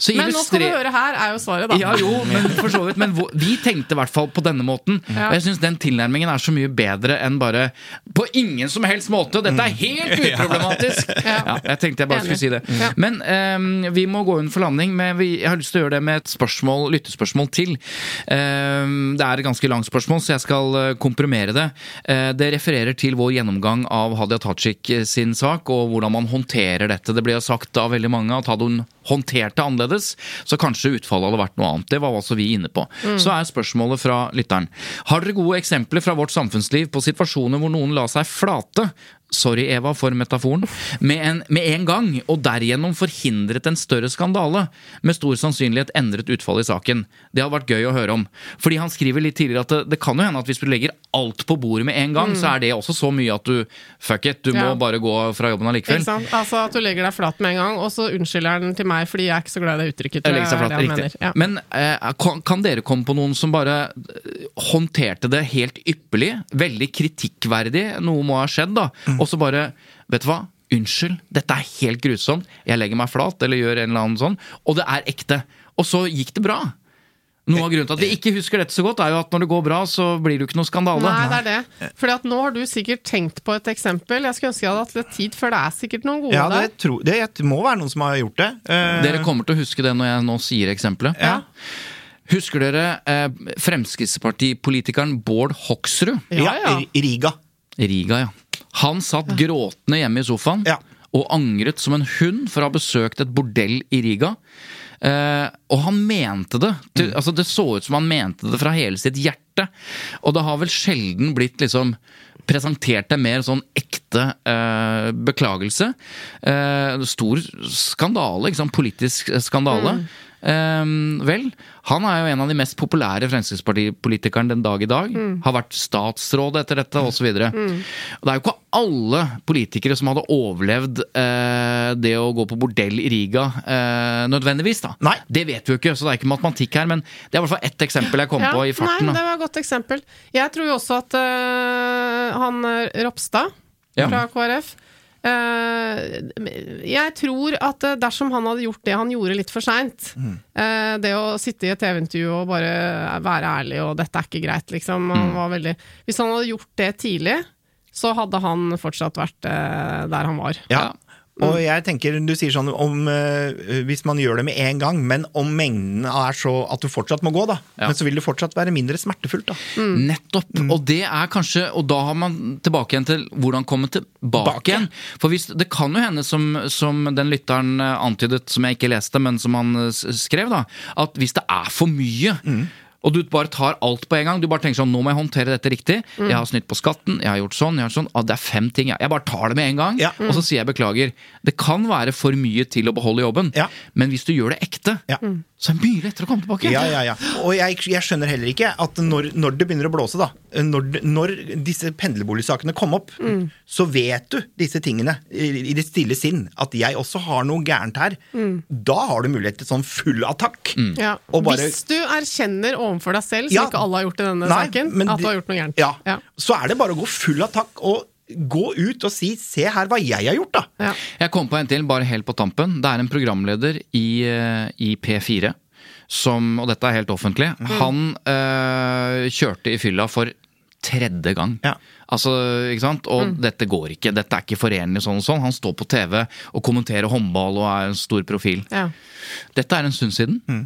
Speaker 2: Så
Speaker 3: Men nå skal du høre her, er jo svaret, da.
Speaker 2: ja, jo, men for så vidt. Men vi tenkte i hvert fall på denne måten.
Speaker 3: Ja.
Speaker 2: Og jeg syns den tilnærmingen er så mye bedre enn bare På ingen som helst måte! Dette er helt *laughs* uproblematisk! *laughs*
Speaker 3: Ja.
Speaker 2: Jeg tenkte jeg bare skulle si det. Men um, vi må gå inn for landing. Men vi, jeg har lyst til å gjøre det med et spørsmål, lyttespørsmål til. Um, det er et ganske langt spørsmål, så jeg skal eh, komprimere det. Uh, det refererer til vår gjennomgang av Hadia Tajik eh, sin sak, og hvordan man håndterer dette. Det ble jo sagt av veldig mange at hadde hun håndtert det annerledes, så kanskje utfallet hadde vært noe annet. Det var altså vi inne på. Så er spørsmålet fra lytteren. Har dere gode eksempler fra vårt samfunnsliv på situasjoner hvor noen la seg flate Sorry, Eva, for metaforen. Med en, med en gang, og derigjennom forhindret en større skandale. Med stor sannsynlighet endret utfallet i saken. Det hadde vært gøy å høre om. Fordi han skriver litt tidligere at det, det kan jo hende at hvis du legger alt på bordet med en gang, så er det også så mye at du fuck it, du må bare gå fra jobben allikevel.
Speaker 3: Ikke sant? Altså At du legger deg flat med en gang, og så unnskylder han til meg fordi jeg er ikke så glad i det uttrykket. tror jeg
Speaker 2: seg
Speaker 3: er
Speaker 2: flat,
Speaker 3: det han
Speaker 2: riktig.
Speaker 3: mener. Ja.
Speaker 2: Men eh, kan, kan dere komme på noen som bare eh, håndterte det helt ypperlig? Veldig kritikkverdig, noe må ha skjedd, da.
Speaker 3: Mm.
Speaker 2: Og så bare Vet du hva? Unnskyld, dette er helt grusomt. Jeg legger meg flat, eller gjør en eller annen sånn. Og det er ekte. Og så gikk det bra. Noe av grunnen til at vi ikke husker dette så godt, er jo at når det går bra, så blir det jo ikke noe skandale.
Speaker 3: Nei, det er det. Fordi at nå har du sikkert tenkt på et eksempel. Jeg skulle ønske jeg hadde hatt litt tid, for det er sikkert noen gode
Speaker 4: Ja, det,
Speaker 3: der.
Speaker 4: tro, det, det må være noen som har gjort det. Eh,
Speaker 2: Dere kommer til å huske det når jeg nå sier eksempelet.
Speaker 3: Ja.
Speaker 2: Husker dere eh, Fremskrittspartipolitikeren Bård Hoksrud?
Speaker 3: Ja, ja.
Speaker 4: Riga.
Speaker 2: Riga, ja. Han satt gråtende hjemme i sofaen
Speaker 4: Ja.
Speaker 2: og angret som en hund for å ha besøkt et bordell i Riga. Uh, og han mente det. Til,
Speaker 4: Mm.
Speaker 2: altså Det så ut som han mente det fra hele sitt hjerte. Og det har vel sjelden blitt liksom presentert en mer sånn ekte uh, beklagelse. Uh, stor skandale, ikke sant? Politisk skandale. Eh, vel, han er jo en av de mest populære Fremskrittspartipolitikerne den dag i dag. Har vært statsråd etter dette, osv. Mm. Det er jo ikke alle politikere som hadde overlevd uh, det å gå på bordell i Riga, uh, nødvendigvis. da.
Speaker 4: Nei.
Speaker 2: Det vet vi jo ikke, så det er ikke matematikk her, men det er i hvert fall ett eksempel jeg kom
Speaker 3: Ja,
Speaker 2: på i farten.
Speaker 3: Nei, det var et godt eksempel. Jeg tror jo også at uh, han Ropstad
Speaker 2: Ja.
Speaker 3: fra KrF øh, Jeg tror at øh, dersom han hadde gjort det han gjorde litt for seint,
Speaker 2: Mm.
Speaker 3: øh, det å sitte i et TV-intervju og bare være ærlig og 'dette er ikke greit', liksom han
Speaker 2: Mm.
Speaker 3: var veldig, Hvis han hadde gjort det tidlig, så hadde han fortsatt vært øh, der han var.
Speaker 4: Ja. Og jeg tenker, du sier sånn om eh, hvis man gjør det med en gang, men om mengden er så at du fortsatt må gå, da.
Speaker 2: Ja.
Speaker 4: Men så vil det fortsatt være mindre smertefullt, da.
Speaker 2: Nettopp. Og det er kanskje Og da har man tilbake igjen til hvordan komme tilbake
Speaker 4: Bake.
Speaker 2: igjen. For hvis, det kan jo hende, som, som den lytteren eh, antydet, som jeg ikke leste, men som han eh, skrev, da, at hvis det er for mye Og du bare tar alt på en gang. Du bare tenker sånn, nå må jeg håndtere dette riktig.
Speaker 4: Mm.
Speaker 2: Jeg har snytt på skatten, jeg har gjort sånn, jeg har gjort sånn. Ah, det er fem ting. Jeg, jeg bare tar det med en gang.
Speaker 4: Ja.
Speaker 2: Og så sier jeg beklager. Det kan være for mye til å beholde jobben,
Speaker 4: Ja.
Speaker 2: men hvis du gjør det ekte,
Speaker 4: Ja.
Speaker 2: så er det mye lettere å komme tilbake.
Speaker 4: Ja, ja, ja. Og jeg, jeg skjønner heller ikke at når, når det begynner å blåse, da, når, når disse pendlerboligsakene kom opp, så vet du disse tingene i, i det stille sinn. At jeg også har noe gærent her. Da har du mulighet til sånn full attakk.
Speaker 3: Ja.
Speaker 4: Og bare-
Speaker 3: Hvis du erkjenner overfor deg selv, som
Speaker 4: Ja.
Speaker 3: ikke alle har gjort i denne
Speaker 4: Nei,
Speaker 3: saken, at du har gjort noe gærent.
Speaker 4: Ja.
Speaker 3: Ja.
Speaker 4: Så er det bare å gå full av takk og gå ut og si 'se her hva jeg har gjort', da.
Speaker 3: Ja.
Speaker 2: Jeg kom på en til, bare helt på tampen. Det er en programleder i, eh, i P4 som, og dette er helt offentlig, han øh, kjørte i fylla for tredje gang.
Speaker 4: Ja.
Speaker 2: Altså, ikke sant? Og dette går ikke. Dette er ikke forenlig sånn og sånn. Han står på TV og kommenterer håndball og er en stor profil.
Speaker 3: Ja.
Speaker 2: Dette er en stund siden. Han,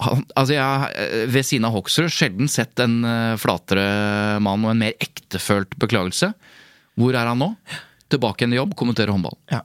Speaker 2: altså jeg har eh, ved siden av Hoksrud sjelden sett en eh, flatere mann og en mer ektefølt beklagelse. Hvor er han nå? Tilbake igjen i jobb, kommentere håndball.
Speaker 4: Ja.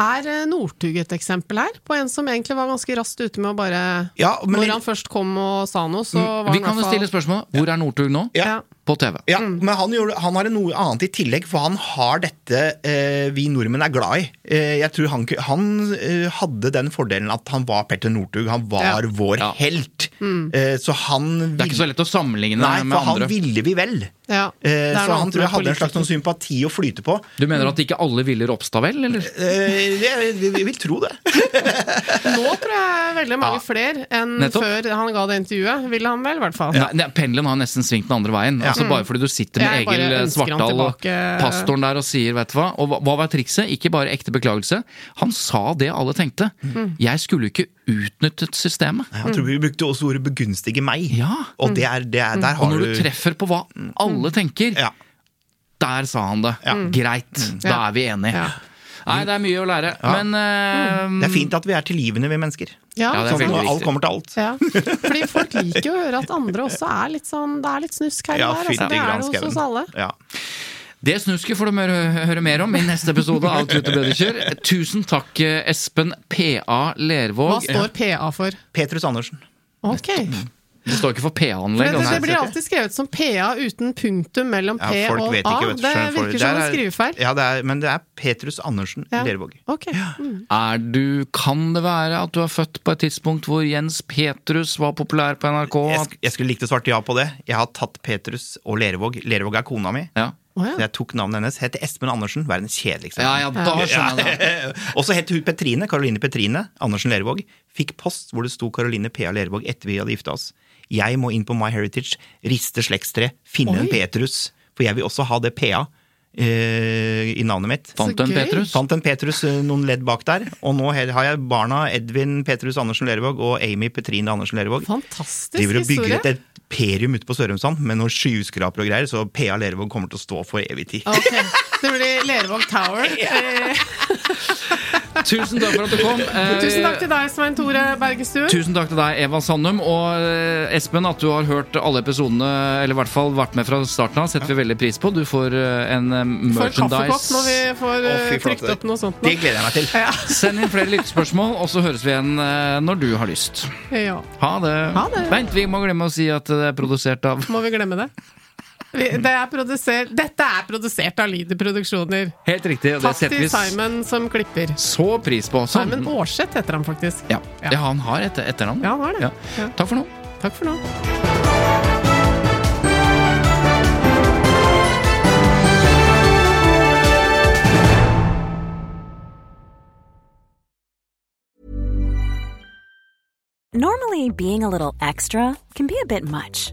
Speaker 3: Er eh, Northug et eksempel her? På en som egentlig var ganske raskt ute med å bare
Speaker 4: Ja, men-
Speaker 3: Når han først kom og sa noe, så var
Speaker 2: Vi
Speaker 3: han i
Speaker 2: kan jo stille spørsmål. hvor er Northug nå?
Speaker 4: Ja.
Speaker 2: På TV.
Speaker 4: Ja, men han, gjorde, han har noe annet i tillegg, for han har dette eh, vi nordmenn er glad i. Eh, jeg tror han, han eh, hadde den fordelen at han var Petter Northug. Han var
Speaker 3: Ja.
Speaker 4: vår
Speaker 2: Ja.
Speaker 4: helt. Eh, så han
Speaker 2: Det er ikke så lett å sammenligne
Speaker 4: Nei,
Speaker 2: med
Speaker 4: for han ville vi vel.
Speaker 3: Ja,
Speaker 4: Eh, så han tror jeg hadde en slags sånn sympati å flyte på.
Speaker 2: Du mener at ikke alle ville Ropstad vel, eller?
Speaker 4: Eh, jeg, vi, vi vil tro det. *laughs*
Speaker 3: Nå tror jeg veldig mange
Speaker 4: Ja.
Speaker 3: flere enn
Speaker 2: Nettopp.
Speaker 3: før han ga det intervjuet. Ville han vel, i hvert fall.
Speaker 2: Nei, nei, Pendelen har nesten svingt den andre veien. Altså Bare fordi du sitter med
Speaker 3: Jeg
Speaker 2: Egil Svartdal pastoren der og sier vet du hva Og hva- var trikset? Ikke bare ekte beklagelse. Han sa det alle tenkte. Jeg skulle ikke utnyttet systemet.
Speaker 4: Jeg tror vi brukte også ordet 'begunstige meg'.
Speaker 2: Ja.
Speaker 4: Og det er, det er, der
Speaker 2: Og
Speaker 4: har
Speaker 2: når
Speaker 4: du
Speaker 2: du treffer på hva alle tenker,
Speaker 4: ja.
Speaker 2: der sa han det. Greit, da er vi enige.
Speaker 3: Ja.
Speaker 2: Nei, det er mye å lære. Men uh,
Speaker 4: Det er fint at vi er tilgivende, vi mennesker.
Speaker 3: Ja,
Speaker 2: Ja,
Speaker 4: Sånn når alt kommer til alt.
Speaker 3: Ja, fordi folk liker jo å høre at andre også er litt sånn Det er litt snusk her
Speaker 4: Ja,
Speaker 3: og der. Altså, det er det hos oss alle.
Speaker 4: Ja.
Speaker 2: Det snusket får du høre, høre mer om i neste episode av Tut og Bødekjør. Tusen takk, eh, Espen P.A. Lervåg.
Speaker 3: Hva står PA for?
Speaker 4: Petrus Andersen.
Speaker 3: Ok.
Speaker 2: Det står ikke for PA-anlegg.
Speaker 3: det, det blir alltid skrevet som PA uten punktum mellom P
Speaker 4: Ja,
Speaker 3: og A.
Speaker 4: ikke,
Speaker 3: det virker
Speaker 4: det
Speaker 3: som en skrivefeil.
Speaker 4: Ja, det er, men det er Petrus Andersen
Speaker 3: Ja.
Speaker 4: Lervåg.
Speaker 3: Okay. Mm.
Speaker 2: Er du, kan det være at du er født på et tidspunkt hvor Jens Petrus var populær på NRK?
Speaker 4: Jeg, sk- jeg skulle likt å svarte ja på det. Jeg har tatt Petrus og Lervåg. Lervåg er kona mi.
Speaker 2: Ja.
Speaker 4: Så
Speaker 3: ja.
Speaker 4: jeg tok navnet hennes. Het Espen Andersen. Verdens kjedeligste.
Speaker 2: ja, ja, da skjønner jeg det. *laughs*
Speaker 4: Og så het hun Petrine, Karoline Petrine Andersen Lervåg. Fikk post hvor det sto Karoline P.A. Lervåg etter vi hadde gifta oss. Jeg må inn på MyHeritage, riste slektstre, finne en Petrus. For jeg vil også ha det P.A. eh, i navnet mitt.
Speaker 2: Fant en. Petrus?
Speaker 4: Fant en Petrus eh, noen ledd bak der. Og nå har jeg barna Edvin Petrus Andersen Lervåg og Amy Petrine Andersen Lervåg.
Speaker 3: Fantastisk
Speaker 4: Driver og bygger
Speaker 3: historie.
Speaker 4: et imperium ute på Sørumsand med noen skyskraper og greier, så P.A. Lervåg kommer til å stå for evig tid.
Speaker 3: Okay. Det blir Lervåg Tower. *laughs* *laughs* Eh,
Speaker 2: Tusen takk for at du kom. *laughs* Eh,
Speaker 3: Tusen takk til deg, Svein Tore Bergestuen.
Speaker 2: Tusen takk til deg, Eva Sandum. Og eh, Espen, at du har hørt alle episodene, eller i hvert fall vært med fra starten av, setter vi veldig pris på. Du får eh, en merchandise.
Speaker 3: Får kaffekopp når vi får eh,
Speaker 4: flate.
Speaker 3: trykt opp noe sånt.
Speaker 4: Det gleder jeg meg til. *laughs*
Speaker 2: Send inn flere lyttespørsmål, og så høres vi igjen eh, når du har lyst.
Speaker 3: Ja.
Speaker 2: Ha det.
Speaker 3: Ha det.
Speaker 2: Vent, vi må glemme å si at det er produsert av
Speaker 3: Må vi glemme det? Det er produsert, dette er produsert av Lyder Produksjoner.
Speaker 2: Helt riktig, og det
Speaker 3: Takk til
Speaker 2: vi
Speaker 3: Simon som klipper.
Speaker 2: så pris på. Sånn.
Speaker 3: Simon Aarseth heter han faktisk.
Speaker 2: Ja.
Speaker 3: Ja.
Speaker 2: ja, han har et etternavn.
Speaker 3: Ja, han har det.
Speaker 2: Ja.
Speaker 3: Ja.
Speaker 2: Takk for nå.
Speaker 3: Takk for nå.
Speaker 8: Normally, being a little extra can be a bit much,